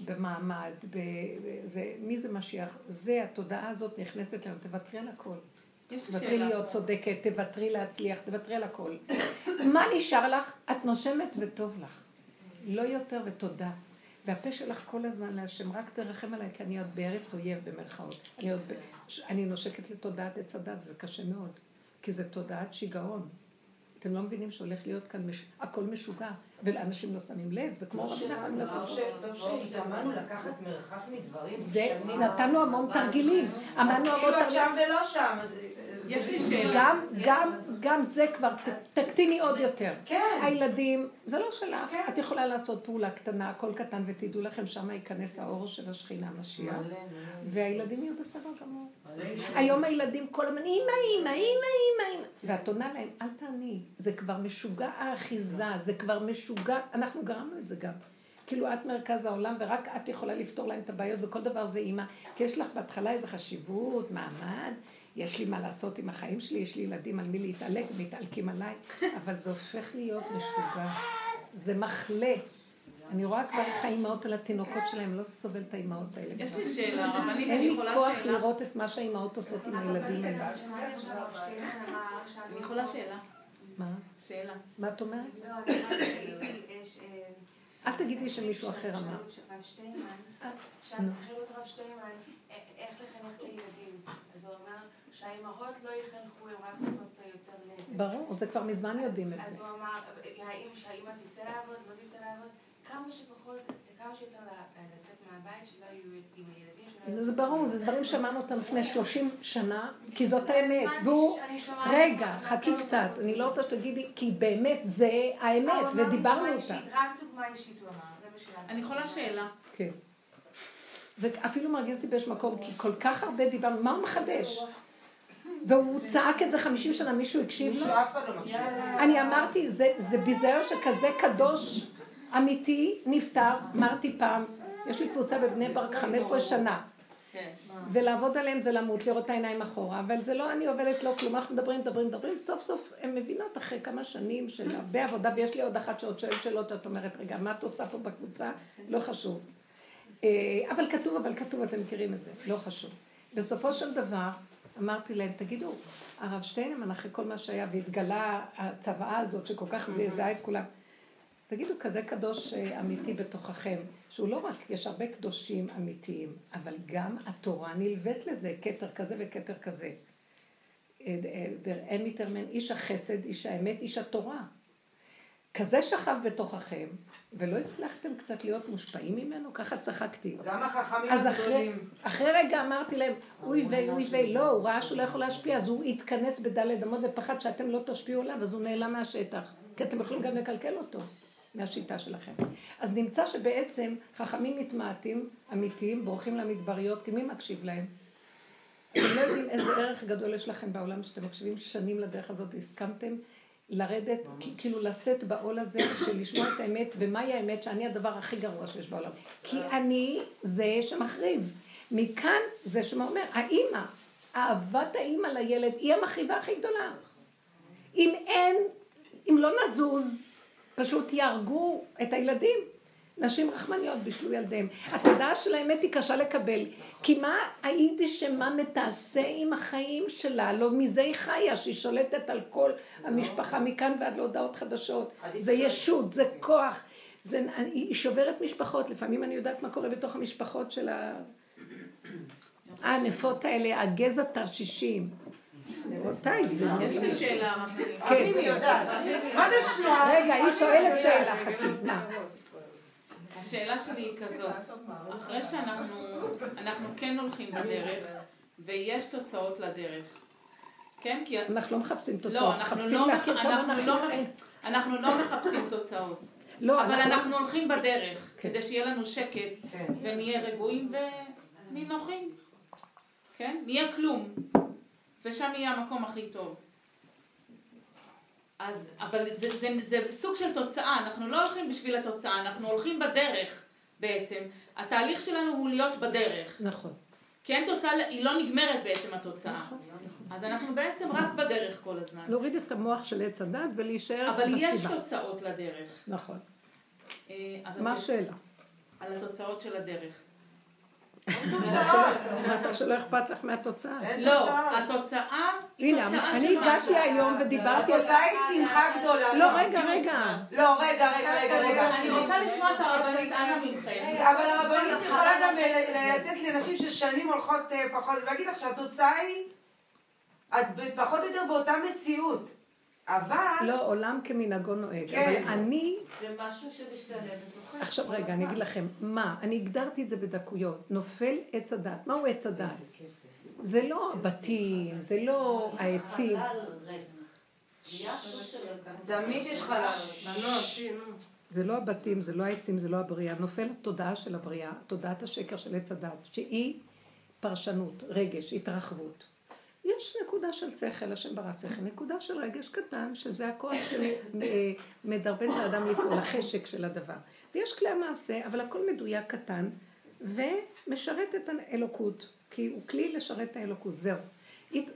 במעמד, בזה, מי זה משיח? זה, התודעה הזאת נכנסת לנו, תוותרי על הכל. תוותרי להיות צודקת, תוותרי להצליח, תוותרי על הכל. מה נשאר לך? את נושמת וטוב לך. לא יותר ותודה. והפה שלך כל הזמן להשם, רק תרחם עליי, כי אני עוד בארץ אויב במרכאות. אני, עוד ב... אני נושקת לתודעת עץ הדת, זה קשה מאוד. כי זה תודעת שיגעון. אתם לא מבינים שהולך להיות כאן מש... הכל משוגע, ולאנשים לא שמים לב, זה כמו רבי נחמן מספר. טוב שהתאמנו לקחת מרחק מדברים. זה, נתנו המון תרגילים. אמרנו המון תרגילים. שם ולא שם. יש לי שאלה. גם, גם, גם זה כבר, תקטיני עוד יותר. כן. הילדים, זה לא שלך. כן. את יכולה לעשות פעולה קטנה, הכל קטן, ותדעו לכם, שם ייכנס האור של השכינה המשיח. והילדים יהיו בסדר גמור. היום הילדים כל הזמן, אימא, אימא, אימא, אימא. ואת עונה להם, אל תעני. זה כבר משוגע האחיזה, זה כבר משוגע, אנחנו גרמנו את זה גם. כאילו את מרכז העולם ורק את יכולה לפתור להם את הבעיות וכל דבר זה אימא. כי יש לך בהתחלה איזו חשיבות, מעמד. יש לי מה לעשות עם החיים שלי, יש לי ילדים על מי להתעלק, מתעלקים עליי, אבל זה הופך להיות משוגע. זה מחלה. אני רואה כבר איך האימהות על התינוקות שלהם, לא סובל את האימהות האלה. יש לי שאלה, רבנית, אני יכולה שאלה? אין לי כוח לראות את מה שהאימהות עושות עם הילדים האלה. אני יכולה שאלה. מה? שאלה. מה את אומרת? אל תגידי שמישהו אחר אמר. שאלו את הרב שטיינמן, איך לחנך את הילדים? אז הוא אמר שהאימהות לא יחנכו, הן רק עושות יותר נזק. ברור, זה כבר מזמן יודעים את זה. אז הוא אמר, האם שהאימא תצא לעבוד, לא תצא לעבוד, כמה שפחות, כמה שיותר לצאת מהבית, שלא יהיו עם הילדים זה ברור, זה דברים שאמרנו אותם לפני 30 שנה, כי זאת האמת. והוא, רגע, חכי קצת, אני לא רוצה שתגידי, כי באמת זה האמת, ודיברנו אותה. רק דוגמה אישית הוא אמר, זה בשביל אני יכולה שאלה. כן. זה אפילו מרגיז אותי באיזשהו מקום, כי כל כך הרבה דיברנו, מה הוא מחדש? והוא צעק את זה חמישים שנה, מישהו הקשיב לו? אני אמרתי, זה ביזיון שכזה קדוש אמיתי נפטר, אמרתי פעם, יש לי קבוצה בבני ברק 15 שנה. ולעבוד עליהם זה למות, לראות את העיניים אחורה, אבל זה לא אני עובדת לא כלום, אנחנו מדברים, מדברים, מדברים, סוף סוף הן מבינות אחרי כמה שנים של הרבה עבודה, ויש לי עוד אחת שעוד שואלת שאלות, את אומרת, רגע, מה את עושה פה בקבוצה? לא חשוב. אבל כתוב, אבל כתוב, אתם מכירים את זה, לא חשוב. בסופו של דבר, אמרתי להם, תגידו, הרב שטיינמן, אחרי כל מה שהיה, והתגלה הצוואה הזאת שכל כך זעזעה את כולם, תגידו, כזה קדוש אמיתי בתוככם, שהוא לא רק, יש הרבה קדושים אמיתיים, אבל גם התורה נלווית לזה, כתר כזה וכתר כזה. אין מתרמן, איש החסד, איש האמת, איש התורה. כזה שכב בתוככם, ולא הצלחתם קצת להיות מושפעים ממנו? ככה צחקתי. גם החכמים הגדולים. אחרי רגע אמרתי להם, אוי ויי, אוי ויי, לא, הוא ראה שהוא לא יכול להשפיע, אז הוא התכנס בדלת אמות ופחד שאתם לא תשפיעו עליו, אז הוא נעלם מהשטח. כי אתם יכולים גם לקלקל אותו מהשיטה שלכם. אז נמצא שבעצם חכמים מתמעטים, אמיתיים, בורחים למדבריות, כי מי מקשיב להם? אתם לא יודעים איזה ערך גדול יש לכם בעולם שאתם מקשיבים שנים לדרך הזאת, הסכמתם לרדת, כאילו לשאת בעול הזה [COUGHS] של לשמוע את האמת, ומהי האמת שאני הדבר הכי גרוע שיש בעולם. כי אני זה שמחריב. מכאן זה שאומר, האימא, אהבת האימא לילד היא המחריבה הכי גדולה. אם אין, אם לא נזוז, פשוט יהרגו את הילדים. נשים רחמניות בישלו ילדיהם. התודעה של האמת היא קשה לקבל. כי מה היידיש שמה מתעשה עם החיים שלה? לא מזה היא חיה, שהיא שולטת על כל המשפחה מכאן ועד להודעות חדשות. זה ישות, זה כוח. זה, היא שוברת משפחות, לפעמים אני יודעת מה קורה בתוך המשפחות של. הענפות האלה, הגזע תרשישים. רבותיי, זה... יש לי שאלה. כן. מה זה שנואה? רגע, היא שואלת שאלה, חכי, מה? השאלה שלי היא כזאת, אחרי שאנחנו אנחנו כן הולכים בדרך, ויש תוצאות לדרך, כן? כי... אנחנו לא מחפשים תוצאות, לא, אנחנו מחפשים לא, מח- אנחנו אנחנו לא. אנחנו לא מחפשים תוצאות. לא, אבל אנחנו הולכים בדרך, כן. כדי שיהיה לנו שקט, כן. ונהיה רגועים ונינוחים. כן? נהיה כלום. ושם יהיה המקום הכי טוב. אז, אבל זה, זה, זה סוג של תוצאה, אנחנו לא הולכים בשביל התוצאה, אנחנו הולכים בדרך בעצם. התהליך שלנו הוא להיות בדרך. נכון. כי אין תוצאה, היא לא נגמרת בעצם התוצאה. נכון. אז אנחנו בעצם רק בדרך כל הזמן. להוריד את המוח של עץ הדת ולהישאר אבל יש בסיבה. תוצאות לדרך. נכון. אה, אבל מה זה- השאלה? על התוצאות של הדרך. שלא אכפת לך מהתוצאה. לא, תוצאה. התוצאה היא הנה, תוצאה אני של הגעתי משהו. היום ודיברתי על... התוצאה היא שמחה גדולה. לא, רגע, רגע. לא, רגע, רגע, רגע. אני רוצה לשמוע את הרבנית, אנא מכם. אבל הרבנית יכולה גם לתת לנשים ששנים הולכות אה, פחות, ולהגיד לך שהתוצאה היא, את פחות או יותר באותה מציאות. אבל... לא, עולם כמנהגו נוהג. כן. אבל אני... זה משהו שמשתלב בתוכך. עכשיו רגע, אני אגיד לכם, מה? אני הגדרתי את זה בדקויות. נופל עץ הדת. מהו עץ הדת? זה לא הבתים, זה לא העצים. תמיד יש חלל. זה לא הבתים, זה לא העצים, זה לא הבריאה. נופל התודעה של הבריאה, תודעת השקר של עץ הדת, שהיא פרשנות, רגש, התרחבות. יש נקודה של שכל, השם ברא שכל, נקודה של רגש קטן, שזה הכל שמדרבן את האדם לפעול, החשק של הדבר. ויש כלי המעשה, אבל הכל מדויק קטן, ומשרת את האלוקות, כי הוא כלי לשרת את האלוקות, זהו.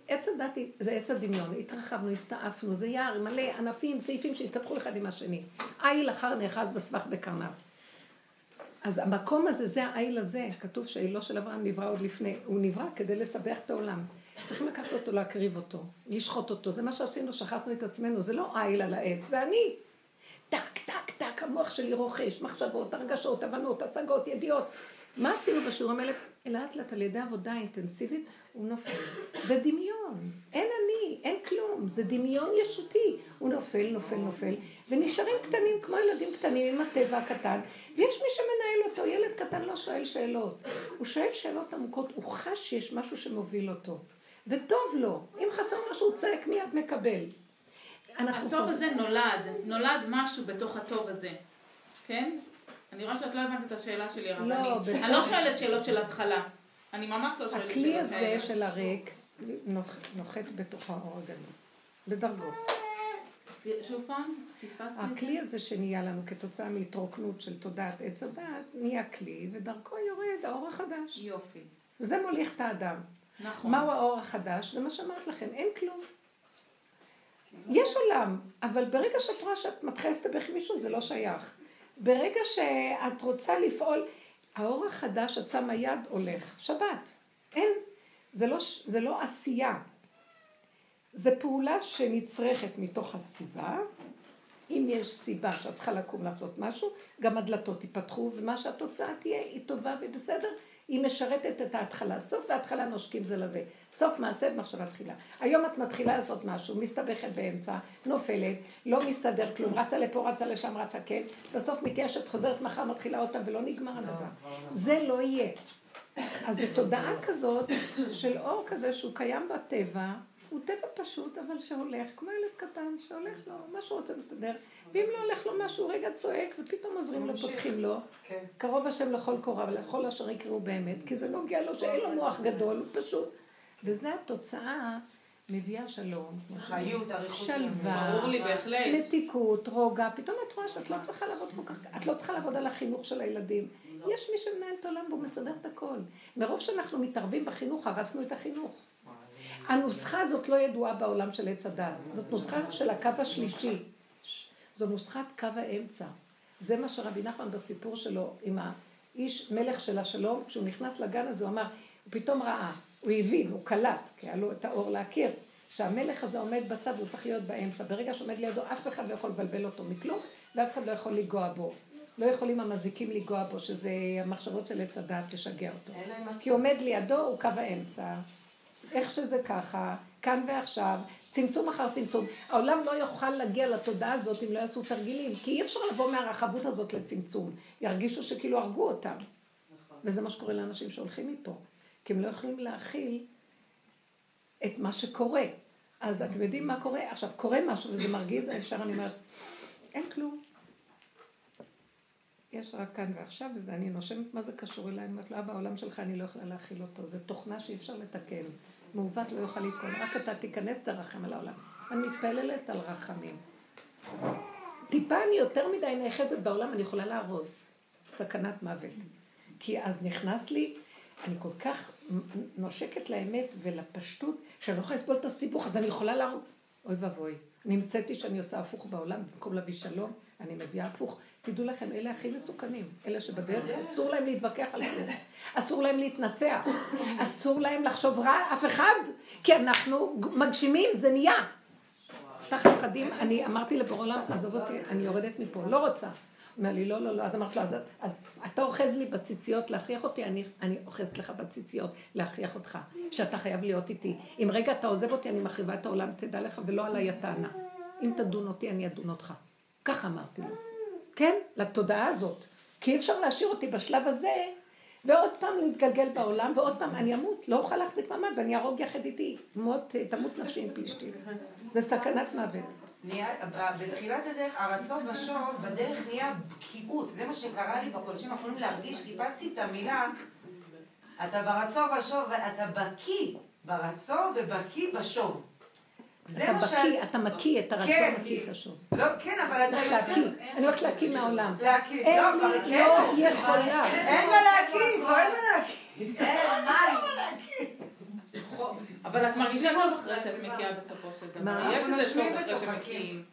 עץ הדת זה עץ הדמיון, התרחבנו, הסתעפנו, זה יער מלא ענפים, סעיפים שהסתבכו אחד עם השני. איל אחר נאחז בסבך בקרניו. אז המקום הזה, זה האיל הזה, כתוב שהאילו של אברהם נברא עוד לפני, הוא נברא כדי לסבך את העולם. צריכים לקחת אותו, להקריב אותו, לשחוט אותו, זה מה שעשינו, שחטנו את עצמנו, זה לא איל על העץ, זה אני. טק, טק, טק, המוח שלי רוכש, מחשבות, הרגשות, הבנות, השגות, ידיעות. מה עשינו בשיעורים האלה? לאט לאט על ידי עבודה אינטנסיבית, הוא נופל. זה דמיון, אין אני, אין כלום, זה דמיון ישותי. הוא נופל, נופל, נופל, ונשארים קטנים כמו ילדים קטנים עם הטבע הקטן, ויש מי שמנהל אותו, ילד קטן לא שואל שאלות. הוא שואל שאלות עמוקות, הוא חש שיש משהו שמוביל אותו. וטוב לו, אם חסר משהו הוא צועק מיד מקבל. הטוב הזה נולד, נולד משהו בתוך הטוב הזה, כן? אני רואה שאת לא הבנת את השאלה שלי, לא, הרבנית. בסדר. אני לא שואלת שאלות של התחלה. אני ממש לא שואלת הכלי שאלות הזה כאלה. של הריק נוח- נוחת בתוך האור הגדול. סליחה, שוב פעם, פספסתי את זה? הכלי הזה שנהיה לנו כתוצאה מהתרוקנות של תודעת עץ הדת, נהיה כלי, ודרכו יורד האור החדש. יופי, וזה מוליך את האדם. נכון. מהו האור החדש? זה מה שאמרת לכם, אין כלום. יש עולם, אבל ברגע שאת רואה שאת מתחילה להסתבך עם מישהו, זה לא שייך. ברגע שאת רוצה לפעול, האור החדש, את שמה יד, הולך. שבת. אין. זה לא, זה לא עשייה. זה פעולה שנצרכת מתוך הסיבה. אם יש סיבה שאת צריכה לקום לעשות משהו, גם הדלתות ייפתחו, ומה שהתוצאה תהיה היא טובה ובסדר, היא משרתת את ההתחלה. סוף וההתחלה נושקים זה לזה. סוף מעשה ומחשבה תחילה. היום את מתחילה לעשות משהו, מסתבכת באמצע, נופלת, לא מסתדר כלום, רצה לפה, רצה לשם, רצה כן, בסוף מתיישת, חוזרת מחר, מתחילה עוד פעם, ולא נגמר הדבר. זה לא יהיה. אז זו תודעה כזאת של אור כזה שהוא קיים בטבע, הוא טבע פשוט, אבל שהולך, כמו ילד קטן, שהולך לו, מה שהוא רוצה מסתדר, ואם לא הולך לו משהו, רגע צועק, ופתאום עוזרים לו, פותחים לו. כן. קרוב השם לכל קורא ולכל אשר יקראו באמת, כי זה נוגע לו שאין לו מוח גדול, הוא פשוט. וזה התוצאה מביאה שלום. חיות, אריכות. שלווה, ברור לי בהחלט. מתיקות, רוגע, פתאום את רואה שאת לא צריכה לעבוד כל כך, את לא צריכה לעבוד על החינוך של הילדים. יש מי שמנהל את העולם והוא מסדר את הכל. מרוב שאנחנו מתערבים בחינוך, הרסנו את החינוך. הנוסחה הזאת לא ידועה בעולם של עץ הדת. זאת נוסחה של הקו השלישי. זו נוסחת קו האמצע. זה מה שרבי נחמן בסיפור שלו עם האיש מלך של השלום, כשהוא נכנס לגן הזה, הוא אמר, הוא פתאום ראה, הוא הבין, הוא קלט, כי היה לו את האור להכיר, שהמלך הזה עומד בצד, הוא צריך להיות באמצע. ברגע שעומד לידו, אף אחד לא יכול לבלבל אותו מכלום, ואף אחד לא יכול לנגוע בו. לא יכולים המזיקים לנגוע בו, שזה המחשבות של עץ הדעת תשגע אותו. כי עומד לידו הוא קו האמצע. איך שזה ככה, כאן ועכשיו, צמצום אחר צמצום. העולם לא יוכל להגיע לתודעה הזאת אם לא יעשו תרגילים, כי אי אפשר לבוא מהרחבות הזאת לצמצום. ירגישו שכאילו הרגו אותם. וזה מה שקורה לאנשים שהולכים מפה. כי הם לא יכולים להכיל את מה שקורה. אז אתם יודעים מה קורה? עכשיו, קורה משהו וזה מרגיז, ישר אני אומרת, אין כלום. יש רק כאן ועכשיו, וזה אני נושמת, מה זה קשור אליי? אני אומרת לו, אבא, העולם שלך אני לא יכולה להכיל אותו, זה תוכנה שאי אפשר לתקן. מעוות לא יוכל לתקון, רק אתה תיכנס, תרחם על העולם. אני מתפללת על רחמים. טיפה אני יותר מדי נאחזת בעולם, אני יכולה להרוס. סכנת מוות. כי אז נכנס לי, אני כל כך נושקת לאמת ולפשטות, שאני לא יכולה לסבול את הסיבוך, אז אני יכולה להרוג. אוי ואבוי. נמצאתי שאני עושה הפוך בעולם, במקום להביא שלום, אני מביאה הפוך. תדעו לכם, אלה הכי מסוכנים. אלה שבדרך, אסור להם להתווכח על כלום. אסור להם להתנצח. אסור להם לחשוב רע, אף אחד. כי אנחנו מגשימים, זה נהיה. תחת פחדים, אני אמרתי לבורא עולם, עזוב אותי, אני יורדת מפה, לא רוצה. אומר לי, לא, לא, לא, אז אמרתי לו, אז, אז אתה אוחז לי בציציות להכריח אותי, אני, אני אוחזת לך בציציות להכריח אותך, שאתה חייב להיות איתי. אם רגע אתה עוזב אותי, אני מחריבה את העולם, תדע לך, ולא עליי הטענה. אם תדון אותי, אני אדון אותך. ככה אמרתי לו. כן, לתודעה הזאת. כי אי אפשר להשאיר אותי בשלב הזה, ועוד פעם להתגלגל בעולם, ועוד פעם אני אמות, לא אוכל להחזיק מעמד, ואני אהרוג יחד איתי. מות, תמות נפשי עם פלישתים. זה סכנת מוות. בתחילת הדרך, הרצון ושוב, בדרך נהיה בקיאות. זה מה שקרה לי בחודשים האחרונים להרגיש, חיפשתי את המילה, אתה ברצון ושוב, אתה בקיא ברצון ובקיא בשוב. אתה בקיא, אתה מקיא את הרצון, כן. מקיא את השוב. לא, כן, אבל אתה להקיא, אני הולכת להקיא מהעולם. להקיא, אין לא, אבל לי, כן. לא יכולה. אין מה להקיא, כבר אין מה להקיא. אבל את מרגישה טוב אחרי שאת מקיאה בסופו של דבר. מה? יש איזה טוב אחרי. שמקיאים.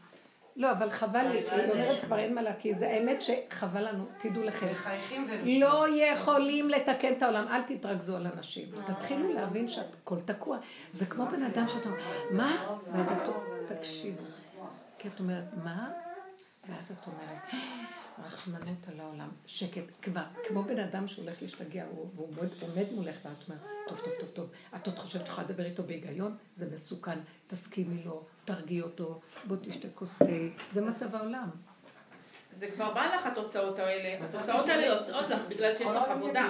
לא, אבל חבל לי, היא אומרת כבר אין מה להקיא. זה האמת שחבל לנו, תדעו לכם. לא יכולים לתקן את העולם, אל תתרכזו על אנשים. תתחילו להבין שהכל תקוע. זה כמו בן אדם שאתה אומר, מה? ואז את אומרת, תקשיבו. כי את אומרת, מה? ואז את אומרת, רחמנות על העולם. שקט, כבר, כמו בן אדם שהולך להשתגע, הוא- והוא עומד, עומד מולך, ואת אומרת, טוב, טוב, טוב, טוב. את עוד חושבת שאת יכולה לדבר איתו בהיגיון? זה מסוכן. תסכימי לו, תרגיעי אותו, בוא תשתה כוס תה. זה מצב העולם. זה כבר בא לך התוצאות האלה, התוצאות האלה יוצאות לך בגלל שיש לך עבודה.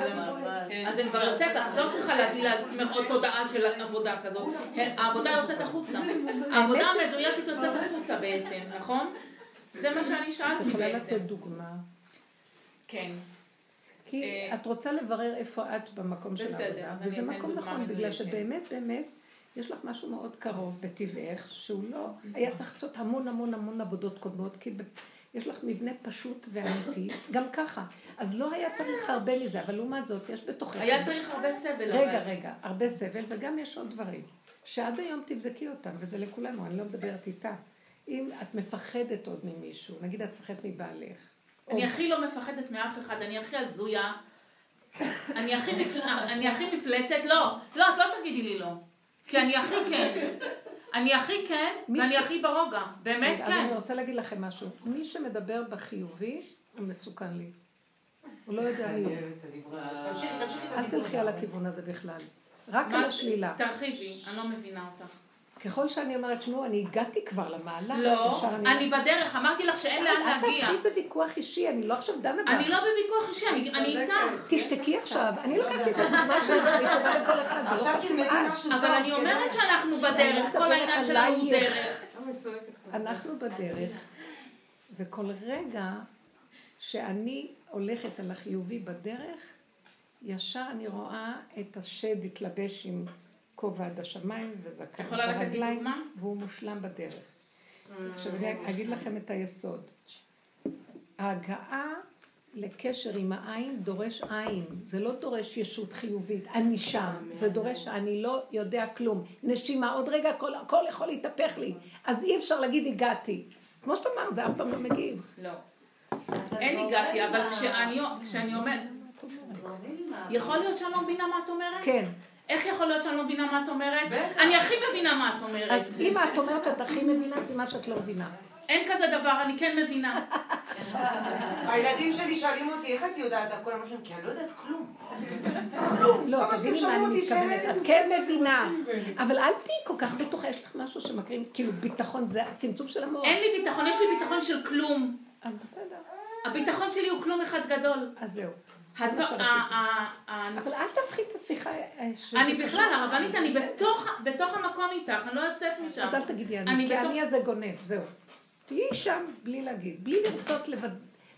אז זה כבר יוצא לך, את לא צריכה להביא לעצמך עוד תודעה של עבודה כזאת. העבודה יוצאת החוצה. העבודה המדויקת יוצאת החוצה בעצם, נכון? זה מה שאני את שאלתי יכולה בעצם. לתת דוגמה? כן. כי אה, את רוצה לברר איפה את במקום של בסדר, העבודה. אז אני וזה מקום נכון, בגלל. שבאמת באמת יש לך משהו מאוד קרוב בטבעך, שהוא לא, היה צריך לעשות המון המון המון עבודות קודמות, כי יש לך מבנה פשוט ואמיתי, גם ככה. אז לא היה צריך הרבה מזה, אבל לעומת זאת, יש בתוכך... היה צריך הרבה סבל. רגע. רגע, הרבה סבל, וגם יש עוד דברים. שעד היום תבדקי אותם, וזה לכולנו, אני לא מדברת איתה. אם את מפחדת עוד ממישהו, נגיד את מפחדת מבעלך. אני הכי לא מפחדת מאף אחד, אני הכי הזויה. אני הכי מפלצת, לא, לא, את לא תגידי לי לא. כי אני הכי כן. אני הכי כן, ואני ש- הכי ברוגע. באמת רגע, אז אני כן. רוצה להגיד לכם משהו. מי שמדבר בחיובי, הוא מסוכן לי. הוא לא יודע את אל. תלכי על הכיוון הזה בכלל. רק על השלילה. תרחיבי, אני לא מבינה אותך. ככל שאני אומרת, שמעו, אני הגעתי כבר למעלה. לא, ישר אני בדרך, אמרתי לך שאין לאן אל להגיע. תהפכי את זה ויכוח אישי, אני לא עכשיו דנה בך. אני לא בוויכוח אישי, אני אני איתך. תשתקי עכשיו. אני לקחתי את הדוגמה שלך, אני טובה לכל אחד. לא עכשיו תלמדי. משהו. אבל אני כן? אומרת שאנחנו בדרך, אני כל העניין שלנו הוא. דרך. אנחנו בדרך, וכל רגע שאני הולכת על החיובי בדרך, ישר אני רואה את השד התלבש עם כובע עד השמיים וזקן את יכולה לתת לי ברגליים, דוגמה? והוא מושלם בדרך. עכשיו אני אגיד לכם את היסוד. ההגעה לקשר עם העין דורש עין, זה לא דורש ישות חיובית, אני שם, זה דורש אני לא יודע כלום, נשימה, עוד רגע הכל, הכל יכול להתהפך לי, אז אי אפשר להגיד הגעתי. כמו שאת אמרת, זה אף פעם לא מגיב. לא. אין הגעתי, אבל כשאני כשאני אומרת... יכול להיות שאני לא מבינה מה את אומרת? כן, איך יכול להיות שאני לא מבינה מה את אומרת? בטח. אני הכי מבינה מה את אומרת. אז אם את אומרת שאת הכי מבינה, סימן שאת לא מבינה. אין כזה דבר, אני כן מבינה. הילדים שלי שואלים אותי, איך את יודעת הכל? אמרתי להם, כי אני לא יודעת כלום. לא, תביני מה אני מתכוונת. את כן מבינה. אבל אל תהיי כל כך בטוחה, יש לך משהו שמקרים, כאילו ביטחון זה הצמצום של המוח. אין לי ביטחון, יש לי ביטחון של כלום. אז בסדר. הביטחון שלי הוא כלום אחד גדול. אז זהו. ה- אבל אל תפחי את השיחה. אה, אני בכלל, הרבנית, אני בתוך- המקום איתך, אני לא יוצאת משם. אז אל תגידי אני כי אני הזה גונב, זהו. תהיי שם בלי להגיד, בלי לרצות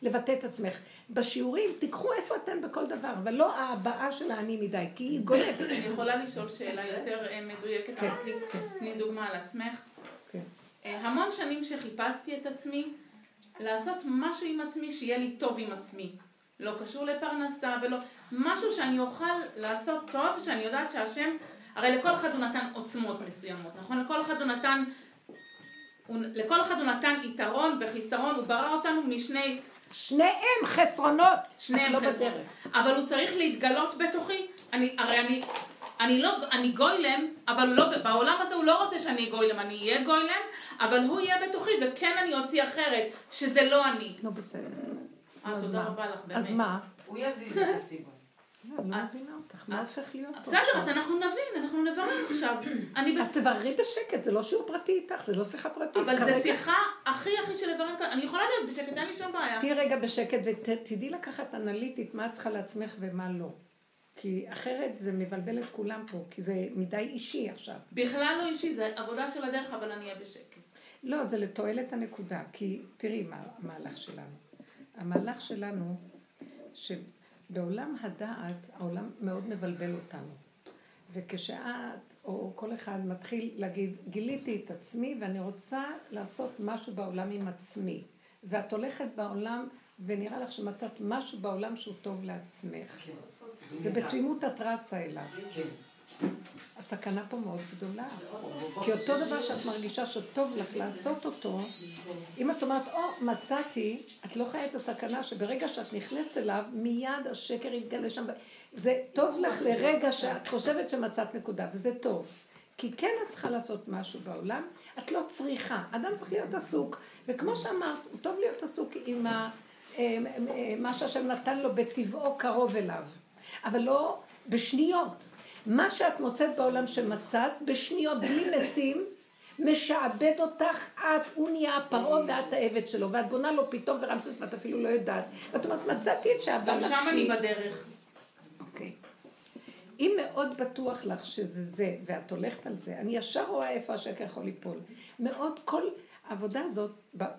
לבטא את עצמך. בשיעורים, תיקחו איפה אתן בכל דבר, אבל לא ההבעה של האני מדי, כי היא גונבת. [COUGHS] אני יכולה לשאול שאלה יותר אה, מדויקת, כן, אמרת לי, תני דוגמה על עצמך. כן. אה, המון שנים שחיפשתי את עצמי, לעשות משהו עם עצמי שיהיה לי טוב עם עצמי. לא קשור לפרנסה ולא... משהו שאני אוכל לעשות טוב, שאני יודעת שהשם... הרי לכל אחד הוא נתן עוצמות מסוימות, נכון? לכל אחד הוא נתן... הוא, לכל אחד הוא נתן יתרון וחיסרון, הוא ברא אותנו משני... שניהם חסרונות. שניהם לא חסרונות. בדרך. אבל הוא צריך להתגלות בתוכי. אני, הרי אני... אני לא, אני גוילם, אבל לא, בעולם הזה הוא לא רוצה שאני גוילם, אני אהיה גוילם, אבל הוא יהיה בתוכי, וכן אני אוציא אחרת, שזה לא אני. נו, בסדר. אה, אז תודה מה? רבה לך, באמת. אז מה? הוא יזיז את הסיבה. לא, אני לא מבינה אותך, מה הופך להיות פה? בסדר? אז אנחנו נבין, אנחנו נברר עכשיו. [COUGHS] אז תבררי בשקט, זה לא שיעור פרטי איתך, זה לא שיחה פרטית. אבל זה שיחה הכי הכי של לברר. אני יכולה להיות בשקט, אין לי שום בעיה. תהיי רגע בשקט ותדעי לקחת אנליטית מה את צריכה לעצמך ומה לא. כי אחרת זה מבלבל את כולם פה, כי זה מדי אישי עכשיו. בכלל לא אישי, זה עבודה של הדרך, אבל אני אהיה בשקט. לא, זה לתועלת הנקודה, כי תראי מה המהלך שלנו. המהלך שלנו, שבעולם הדעת, העולם מאוד מבלבל אותנו. וכשאת, או כל אחד מתחיל להגיד, גיליתי את עצמי ואני רוצה לעשות משהו בעולם עם עצמי. ואת הולכת בעולם ונראה לך שמצאת משהו בעולם שהוא טוב לעצמך. כן. ובתמימות את רצה אליו. כן. הסכנה פה מאוד גדולה. כי אותו דבר שאת מרגישה שטוב לך לעשות אותו, אם את אומרת, או, מצאתי, את לא חיה את הסכנה שברגע שאת נכנסת אליו, מיד השקר יתגלה שם. זה טוב לך לרגע שאת חושבת שמצאת נקודה, וזה טוב. כי כן את צריכה לעשות משהו בעולם, את לא צריכה. אדם צריך להיות עסוק, וכמו שאמרת, הוא טוב להיות עסוק עם ה... מה שהשם נתן לו בטבעו קרוב אליו. אבל לא בשניות. מה שאת מוצאת בעולם שמצאת, בשניות בלי משים, משעבד אותך, את, הוא נהיה הפרעה ואת העבד שלו, ואת בונה לו פתאום ורמסס ואת אפילו לא יודעת. ואת אומרת, מצאתי את שעבד גם נפשי. שם אני בדרך. אוקיי. אם מאוד בטוח לך שזה זה, ואת הולכת על זה, אני ישר רואה איפה השקר יכול ליפול. מאוד, כל העבודה הזאת,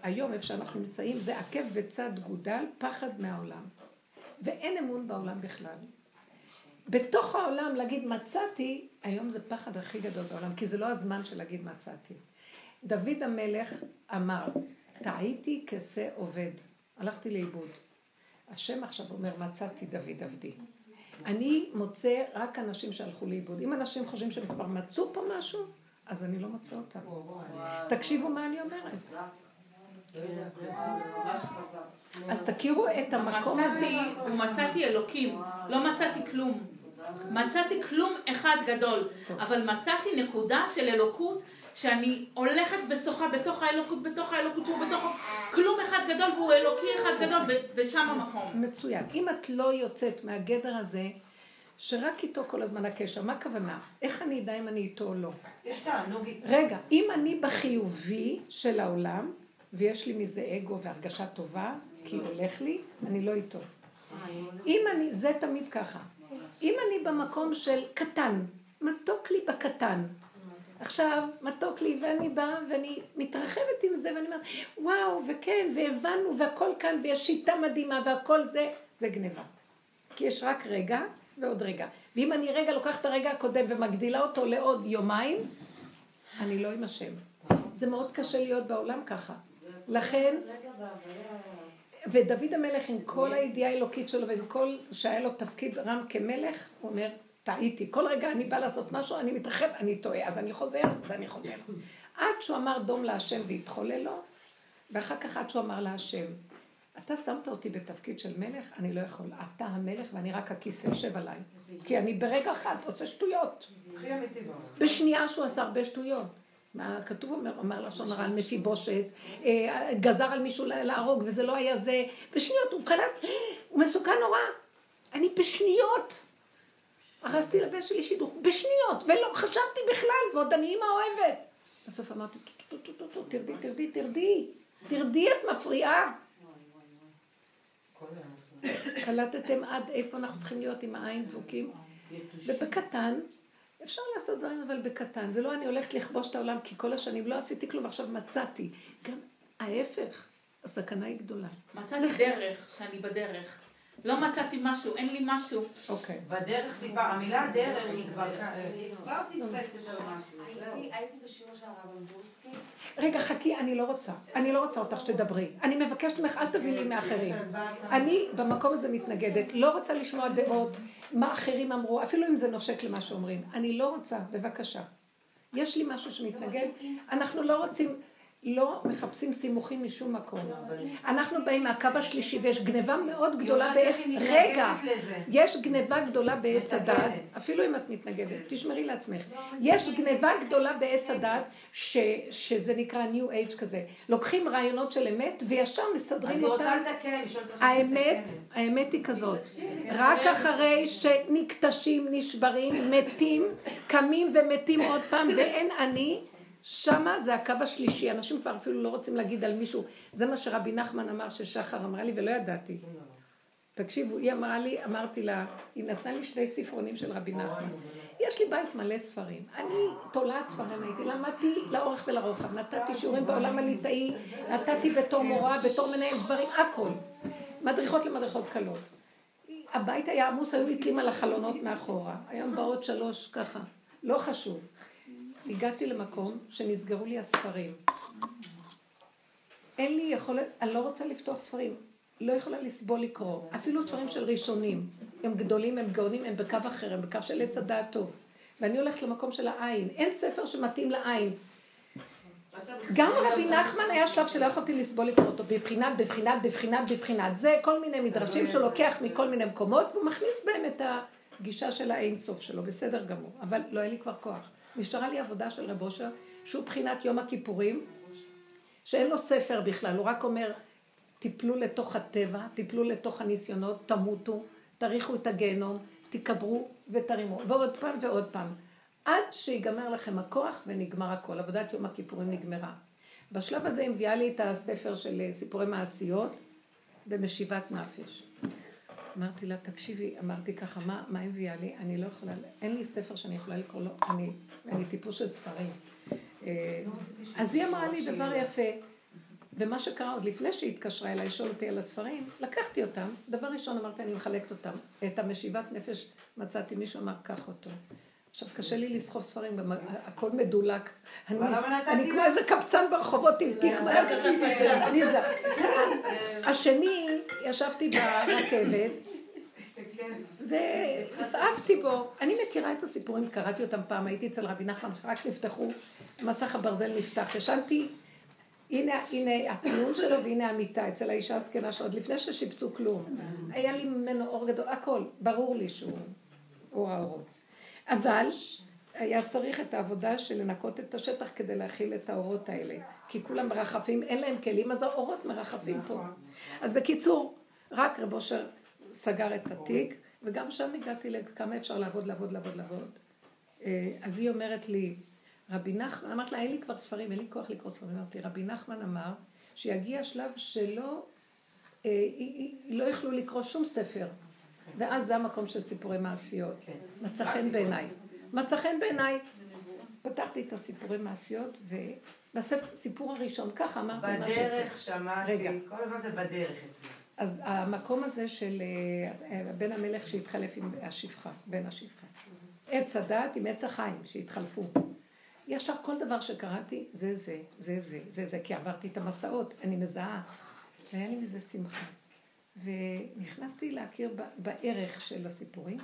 היום איפה שאנחנו נמצאים, זה עקב בצד גודל, פחד מהעולם. ואין אמון בעולם בכלל. בתוך העולם להגיד מצאתי, היום זה פחד הכי גדול בעולם, כי זה לא הזמן של להגיד מצאתי. דוד המלך אמר, טעיתי כשה עובד, הלכתי לאיבוד. השם עכשיו אומר, מצאתי דוד עבדי. אני מוצא רק אנשים שהלכו לאיבוד. אם אנשים חושבים שהם כבר מצאו פה משהו, אז אני לא מוצא אותם. תקשיבו מה אני אומרת. אז תכירו את המקום הזה. מצאתי, אלוקים, לא מצאתי כלום. מצאתי כלום אחד גדול, אבל מצאתי נקודה של אלוקות שאני הולכת ושוחה בתוך האלוקות, בתוך האלוקות, הוא בתוך כלום אחד גדול והוא אלוקי אחד גדול ושם המקום. מצוין. אם את לא יוצאת מהגדר הזה, שרק איתו כל הזמן הקשר, מה הכוונה? איך אני אדע אם אני איתו או לא? יש תענוג איתו. רגע, אם אני בחיובי של העולם, ויש לי מזה אגו והרגשה טובה, כי הולך לי, אני לא איתו. אם אני, זה תמיד ככה. אם אני במקום של קטן, מתוק לי בקטן. עכשיו, מתוק לי, ואני באה, ואני מתרחבת עם זה, ואני אומרת, וואו, וכן, והבנו, והכל כאן, ויש שיטה מדהימה, והכל זה, זה גניבה. כי יש רק רגע ועוד רגע. ואם אני רגע לוקחת את הרגע הקודם ומגדילה אותו לעוד יומיים, אני לא עם השם. זה מאוד קשה להיות בעולם ככה. לכן, ודוד המלך עם כל הידיעה האלוקית שלו ועם כל שהיה לו תפקיד רם כמלך, הוא אומר, טעיתי. כל רגע אני בא לעשות משהו, אני מתרחב, אני טועה, אז אני חוזר ואני חוזר. עד שהוא אמר דום להשם והתחולל לו, ואחר כך עד שהוא אמר להשם, אתה שמת אותי בתפקיד של מלך, אני לא יכול. אתה המלך ואני רק הכיסא יושב עליי. כי אני ברגע אחד עושה שטויות. בשנייה שהוא עשה הרבה שטויות. מה כתוב אומר, אמר לשון הרע על מפיבושת, אה, גזר על מישהו להרוג וזה לא היה זה, בשניות הוא קלט, הוא מסוכן נורא. אני בשניות. הרסתי לבן שלי שידוך, בשניות, ולא חשבתי בכלל, ועוד אני אימא אוהבת. בסוף אמרתי, תרדי, תרדי, תרדי, תרדי, את מפריעה. קלטתם עד איפה אנחנו צריכים להיות עם העין דבוקים? ובקטן, אפשר לעשות דברים אבל בקטן. זה לא אני הולכת לכבוש את העולם כי כל השנים לא עשיתי כלום, עכשיו מצאתי. גם ההפך, הסכנה היא גדולה. מצאתי דרך, שאני בדרך. לא מצאתי משהו, אין לי משהו. אוקיי. בדרך סיפר, המילה דרך היא כבר... כבר נתפסת על משהו. הייתי בשיעור של הרב אמבורסקי. רגע, חכי, אני לא רוצה. אני לא רוצה אותך שתדברי. אני מבקשת ממך, אל תביאי לי מאחרים. אני במקום הזה מתנגדת, לא רוצה לשמוע דעות, מה אחרים אמרו, אפילו אם זה נושק למה שאומרים. אני לא רוצה, בבקשה. יש לי משהו שמתנגד, אנחנו לא רוצים... לא מחפשים סימוכים משום מקום. אנחנו באים מהקו השלישי ויש גניבה מאוד גדולה בעץ... רגע, יש גניבה גדולה בעץ הדת, אפילו אם את מתנגדת, תשמרי לעצמך. יש גניבה גדולה בעץ הדת, שזה נקרא New Age כזה. לוקחים רעיונות של אמת וישר מסדרים אותם. האמת, האמת היא כזאת. רק אחרי שנקטשים, נשברים, מתים, קמים ומתים עוד פעם, ואין אני. שמה זה הקו השלישי, אנשים כבר אפילו לא רוצים להגיד על מישהו, זה מה שרבי נחמן אמר ששחר אמרה לי ולא ידעתי. תקשיבו, היא אמרה לי, אמרתי לה, היא נתנה לי שני ספרונים של רבי נחמן. יש לי בית מלא ספרים. אני תולעת ספרים הייתי, למדתי לאורך ולרוחב, נתתי שיעורים בעולם הליטאי, נתתי בתור מורה, בתור מנהל דברים, הכל. מדריכות למדריכות קלות. הבית היה עמוס, היו נתלים על החלונות מאחורה. היום באות שלוש ככה, לא חשוב. הגעתי למקום שנסגרו לי הספרים. אין לי יכולת, אני לא רוצה לפתוח ספרים. לא יכולה לסבול לקרוא. אפילו ספרים של ראשונים. הם גדולים, הם גאונים, הם בקו אחר, הם בקו של עץ הדעת טוב. ואני הולכת למקום של העין. אין ספר שמתאים לעין. גם רבי נחמן היה שלב שלא יכולתי לסבול לקרוא אותו, בבחינת, בבחינת, בבחינת, בבחינת. זה כל מיני מדרשים שהוא לוקח מכל מיני מקומות, והוא מכניס בהם את הגישה של האין סוף שלו, בסדר גמור. אבל לא היה לי כבר כוח. נשארה לי עבודה של רב אושר, שהוא בחינת יום הכיפורים, שאין לו ספר בכלל, הוא רק אומר, תיפלו לתוך הטבע, תיפלו לתוך הניסיונות, תמותו, תריחו את הגיהנום, תיקברו ותרימו, ועוד פעם ועוד פעם, עד שיגמר לכם הכוח ונגמר הכל. עבודת יום הכיפורים נגמרה. בשלב הזה היא מביאה לי את הספר של סיפורי מעשיות במשיבת נפש. אמרתי לה, תקשיבי, אמרתי ככה, מה, מה הביאה לי? אני לא יכולה, אין לי ספר שאני יכולה לקרוא לו, אני, אני טיפוס של ספרים. אה, אז היא אמרה לי דבר יפה, ומה שקרה עוד לפני שהיא התקשרה אליי, לשאול אותי על הספרים, לקחתי אותם, דבר ראשון אמרתי, אני מחלקת אותם. את המשיבת נפש מצאתי, מישהו אמר, קח אותו. עכשיו, קשה לי לסחוב ספרים, הכל מדולק. אני כמו איזה קבצן ברחובות עם תיק מהר. [LAUGHS] השני, ישבתי ברכבת, ועפעפתי בו. אני מכירה את הסיפורים, קראתי אותם פעם, הייתי אצל רבי נחמן, שרק נפתחו, מסך הברזל נפתח. ישנתי, הנה, הנה הטיעון שלו והנה המיטה אצל האישה הזקנה שעוד לפני ששיפצו כלום. היה לי ממנו אור גדול, הכל, ברור לי שהוא אור האורות. אבל היה צריך את העבודה של לנקות את השטח כדי להכיל את האורות האלה. כי כולם מרחפים, אין להם כלים, אז האורות מרחפים פה. נכון. אז בקיצור, רק רב אושר סגר את התיק, וגם שם הגעתי לכמה אפשר לעבוד, לעבוד, לעבוד, לעבוד. אה, אז היא אומרת לי, רבי נחמן, אמרת לה, אין לי כבר ספרים, אין לי כוח לקרוא ספרים. אמרתי, רבי נחמן אמר שיגיע שלב שלא, אה, לא יוכלו לקרוא שום ספר. ואז זה המקום של סיפורי מעשיות. כן. מצא חן בעיניי. מצא חן בעיניי. פתחתי את הסיפורי מעשיות, ובסיפור הראשון, ככה אמרתי מה שצריך. בדרך שמעתי, כל הזמן זה בדרך אצלי. אז המקום הזה של אה, בן המלך שהתחלף עם השפחה, בן השפחה. עץ הדת עם עץ החיים שהתחלפו. ישר כל דבר שקראתי, זה זה, זה זה, זה זה, כי עברתי את המסעות, אני מזהה. והיה לי מזה שמחה. ונכנסתי להכיר בערך של הסיפורים,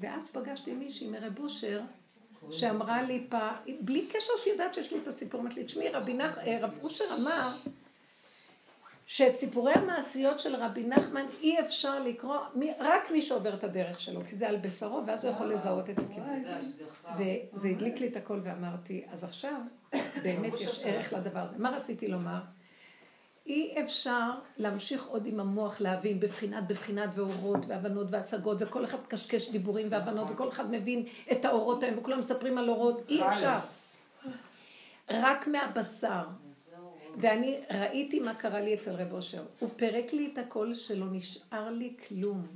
ואז פגשתי מישהי מרב אושר, שאמרה לי פעם, בלי קשר שהיא יודעת שיש לי את הסיפור, אמרתי לי, תשמעי, רב אושר אמר שאת סיפורי המעשיות של רבי נחמן אי אפשר לקרוא רק מי שעובר את הדרך שלו, כי זה על בשרו, ואז הוא יכול לזהות את הכיוון. וזה הדליק לי את הכל ואמרתי, אז עכשיו באמת יש ערך לדבר הזה. מה רציתי לומר? אי אפשר להמשיך עוד עם המוח להבין בבחינת בבחינת ואורות והבנות והשגות וכל אחד קשקש דיבורים והבנות וכל אחד מבין את האורות האלה וכולם מספרים על אורות, אי אפשר. רק מהבשר. ואני ראיתי מה קרה לי אצל רב אושר. הוא פירק לי את הכל שלא נשאר לי כלום.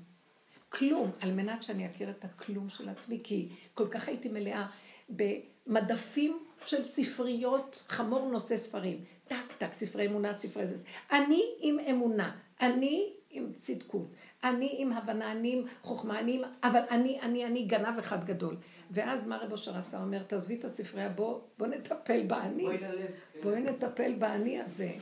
כלום, על מנת שאני אכיר את הכלום של עצמי, כי כל כך הייתי מלאה במדפים של ספריות, חמור נושא ספרים. טק טק, ספרי אמונה, ספרי זה. אני עם אמונה, אני עם צדקות, אני עם הבנה, אני עם חוכמה, אני עם... אבל אני, אני, אני גנב אחד גדול. ואז מה רב אושר עשה? אומר, תעזבי את הספרייה, בוא, בוא נטפל באני. בואי נטפל באני הזה.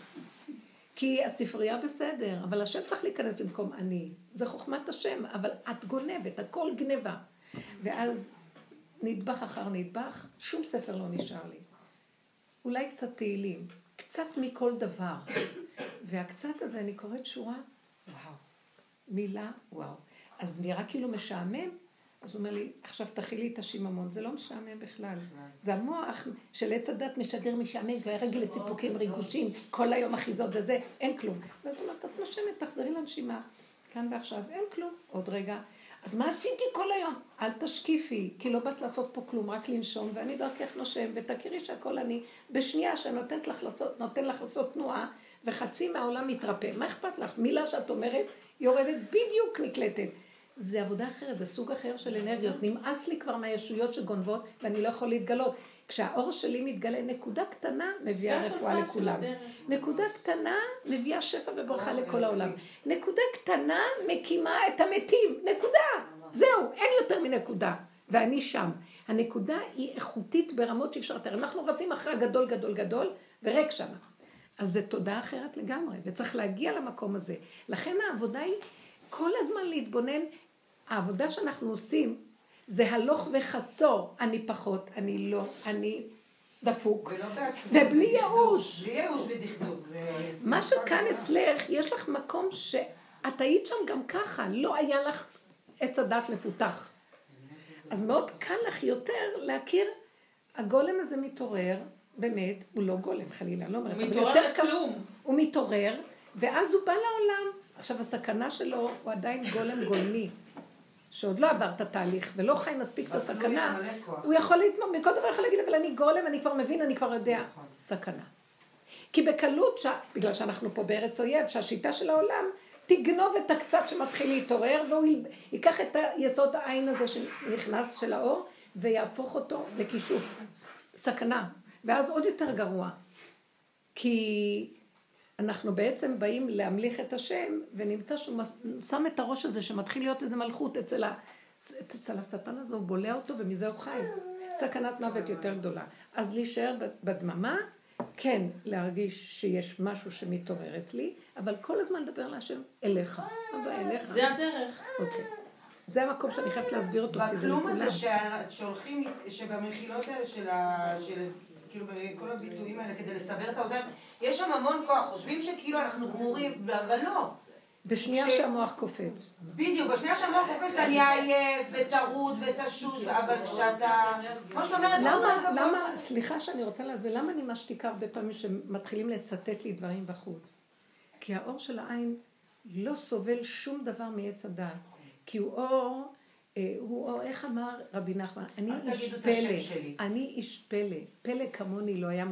כי הספרייה בסדר, אבל השם צריך להיכנס במקום אני. זה חוכמת השם, אבל את גונבת, הכל גניבה. ואז נדבך אחר נדבך, שום ספר לא נשאר לי. אולי קצת תהילים, קצת מכל דבר. והקצת הזה, אני קוראת שורה. מילה, וואו. אז נראה כאילו משעמם, אז הוא אומר לי, עכשיו תכילי את השיממון, זה לא משעמם בכלל. זה המוח של עץ הדת משגר משעמם, והיה רגיל לסיפוקים, ריגושים, כל היום אחיזות וזה, אין כלום. ואז הוא אומר, את נושמת, תחזרי לנשימה. כאן ועכשיו, אין כלום. עוד רגע. אז מה עשיתי כל היום? אל תשקיפי, כי לא באת לעשות פה כלום, רק לנשום, ואני דרכך נושם, ותכירי שהכל אני, בשנייה שנותנת לך לעשות, לך לעשות תנועה, וחצי מהעולם מתרפא. מה אכפת לך? מילה שאת אומרת, יורדת בדיוק נקלטת. זה עבודה אחרת, זה סוג אחר של אנרגיות. נמאס לי כבר מהישויות שגונבות, ואני לא יכול להתגלות. כשהאור שלי מתגלה, נקודה קטנה מביאה רפואה לכולם. נקודה קטנה מביאה שפע וברכה לכל העולם. נקודה קטנה מקימה את המתים. נקודה. זהו, אין יותר מנקודה. ואני שם. הנקודה היא איכותית ברמות שאי אפשר לתאר. אנחנו רצים אחרי הגדול גדול גדול, וריק שם. אז זו תודעה אחרת לגמרי, וצריך להגיע למקום הזה. לכן העבודה היא כל הזמן להתבונן העבודה שאנחנו עושים זה הלוך וחסור, אני פחות, אני לא, אני דפוק, ובלי ייאוש. בלי ייאוש ודכדוך. מה שכאן אצלך, יש לך מקום שאת היית שם גם ככה, לא היה לך עץ הדת מפותח. אז מאוד קל לך יותר להכיר, הגולם הזה מתעורר, באמת, הוא לא גולם חלילה, לא אומרת, הוא מתעורר לכלום. הוא מתעורר, ואז הוא בא לעולם. עכשיו, הסכנה שלו, הוא עדיין גולם גולמי. שעוד לא עבר את התהליך, ולא חי מספיק את הסכנה, הוא יכול להתמודד, מכל דבר יכול להגיד, אבל אני גולם, אני כבר מבין, אני כבר יודע. נכון. סכנה. כי בקלות, ש... בגלל שאנחנו פה בארץ אויב, שהשיטה של העולם תגנוב את הקצת שמתחיל להתעורר, והוא ייקח את היסוד העין הזה שנכנס של האור, ויהפוך אותו לכישוף. סכנה. ואז עוד יותר גרוע. כי אנחנו בעצם באים להמליך את השם, ונמצא שהוא שם את הראש הזה שמתחיל להיות איזה מלכות אצל, ה... אצל השטן הזה, הוא בולע אותו ומזה הוא חי. סכנת מוות יותר גדולה. אז להישאר בדממה, כן להרגיש שיש משהו שמתעורר אצלי, אבל כל הזמן לדבר להשם אליך, אבא אליך. זה הדרך. אוקיי. זה המקום שאני חייבת להסביר אותו, כי זה לכולם. והכלום הזה שהולכים, שבמחילות האלה של כאילו בכל הביטויים האלה, כדי לסבר את האוזניים, יש שם המון כוח, חושבים שכאילו אנחנו גמורים, אבל לא. בשנייה ש... שהמוח קופץ. בדיוק, בשנייה שהמוח קופץ אני עייף וטרוד ותשוש, אבל כשאתה, כמו שאת אומרת, למה, למה, סליחה שאני רוצה להסביר, למה אני משתיקה הרבה פעמים שמתחילים לצטט לי דברים בחוץ? כי האור של העין לא סובל שום דבר מעץ הדעת. כי הוא אור הוא, איך אמר רבי נחמן, אני איש פלא, אני איש פלא, פלא כמוני לא היה מעולם.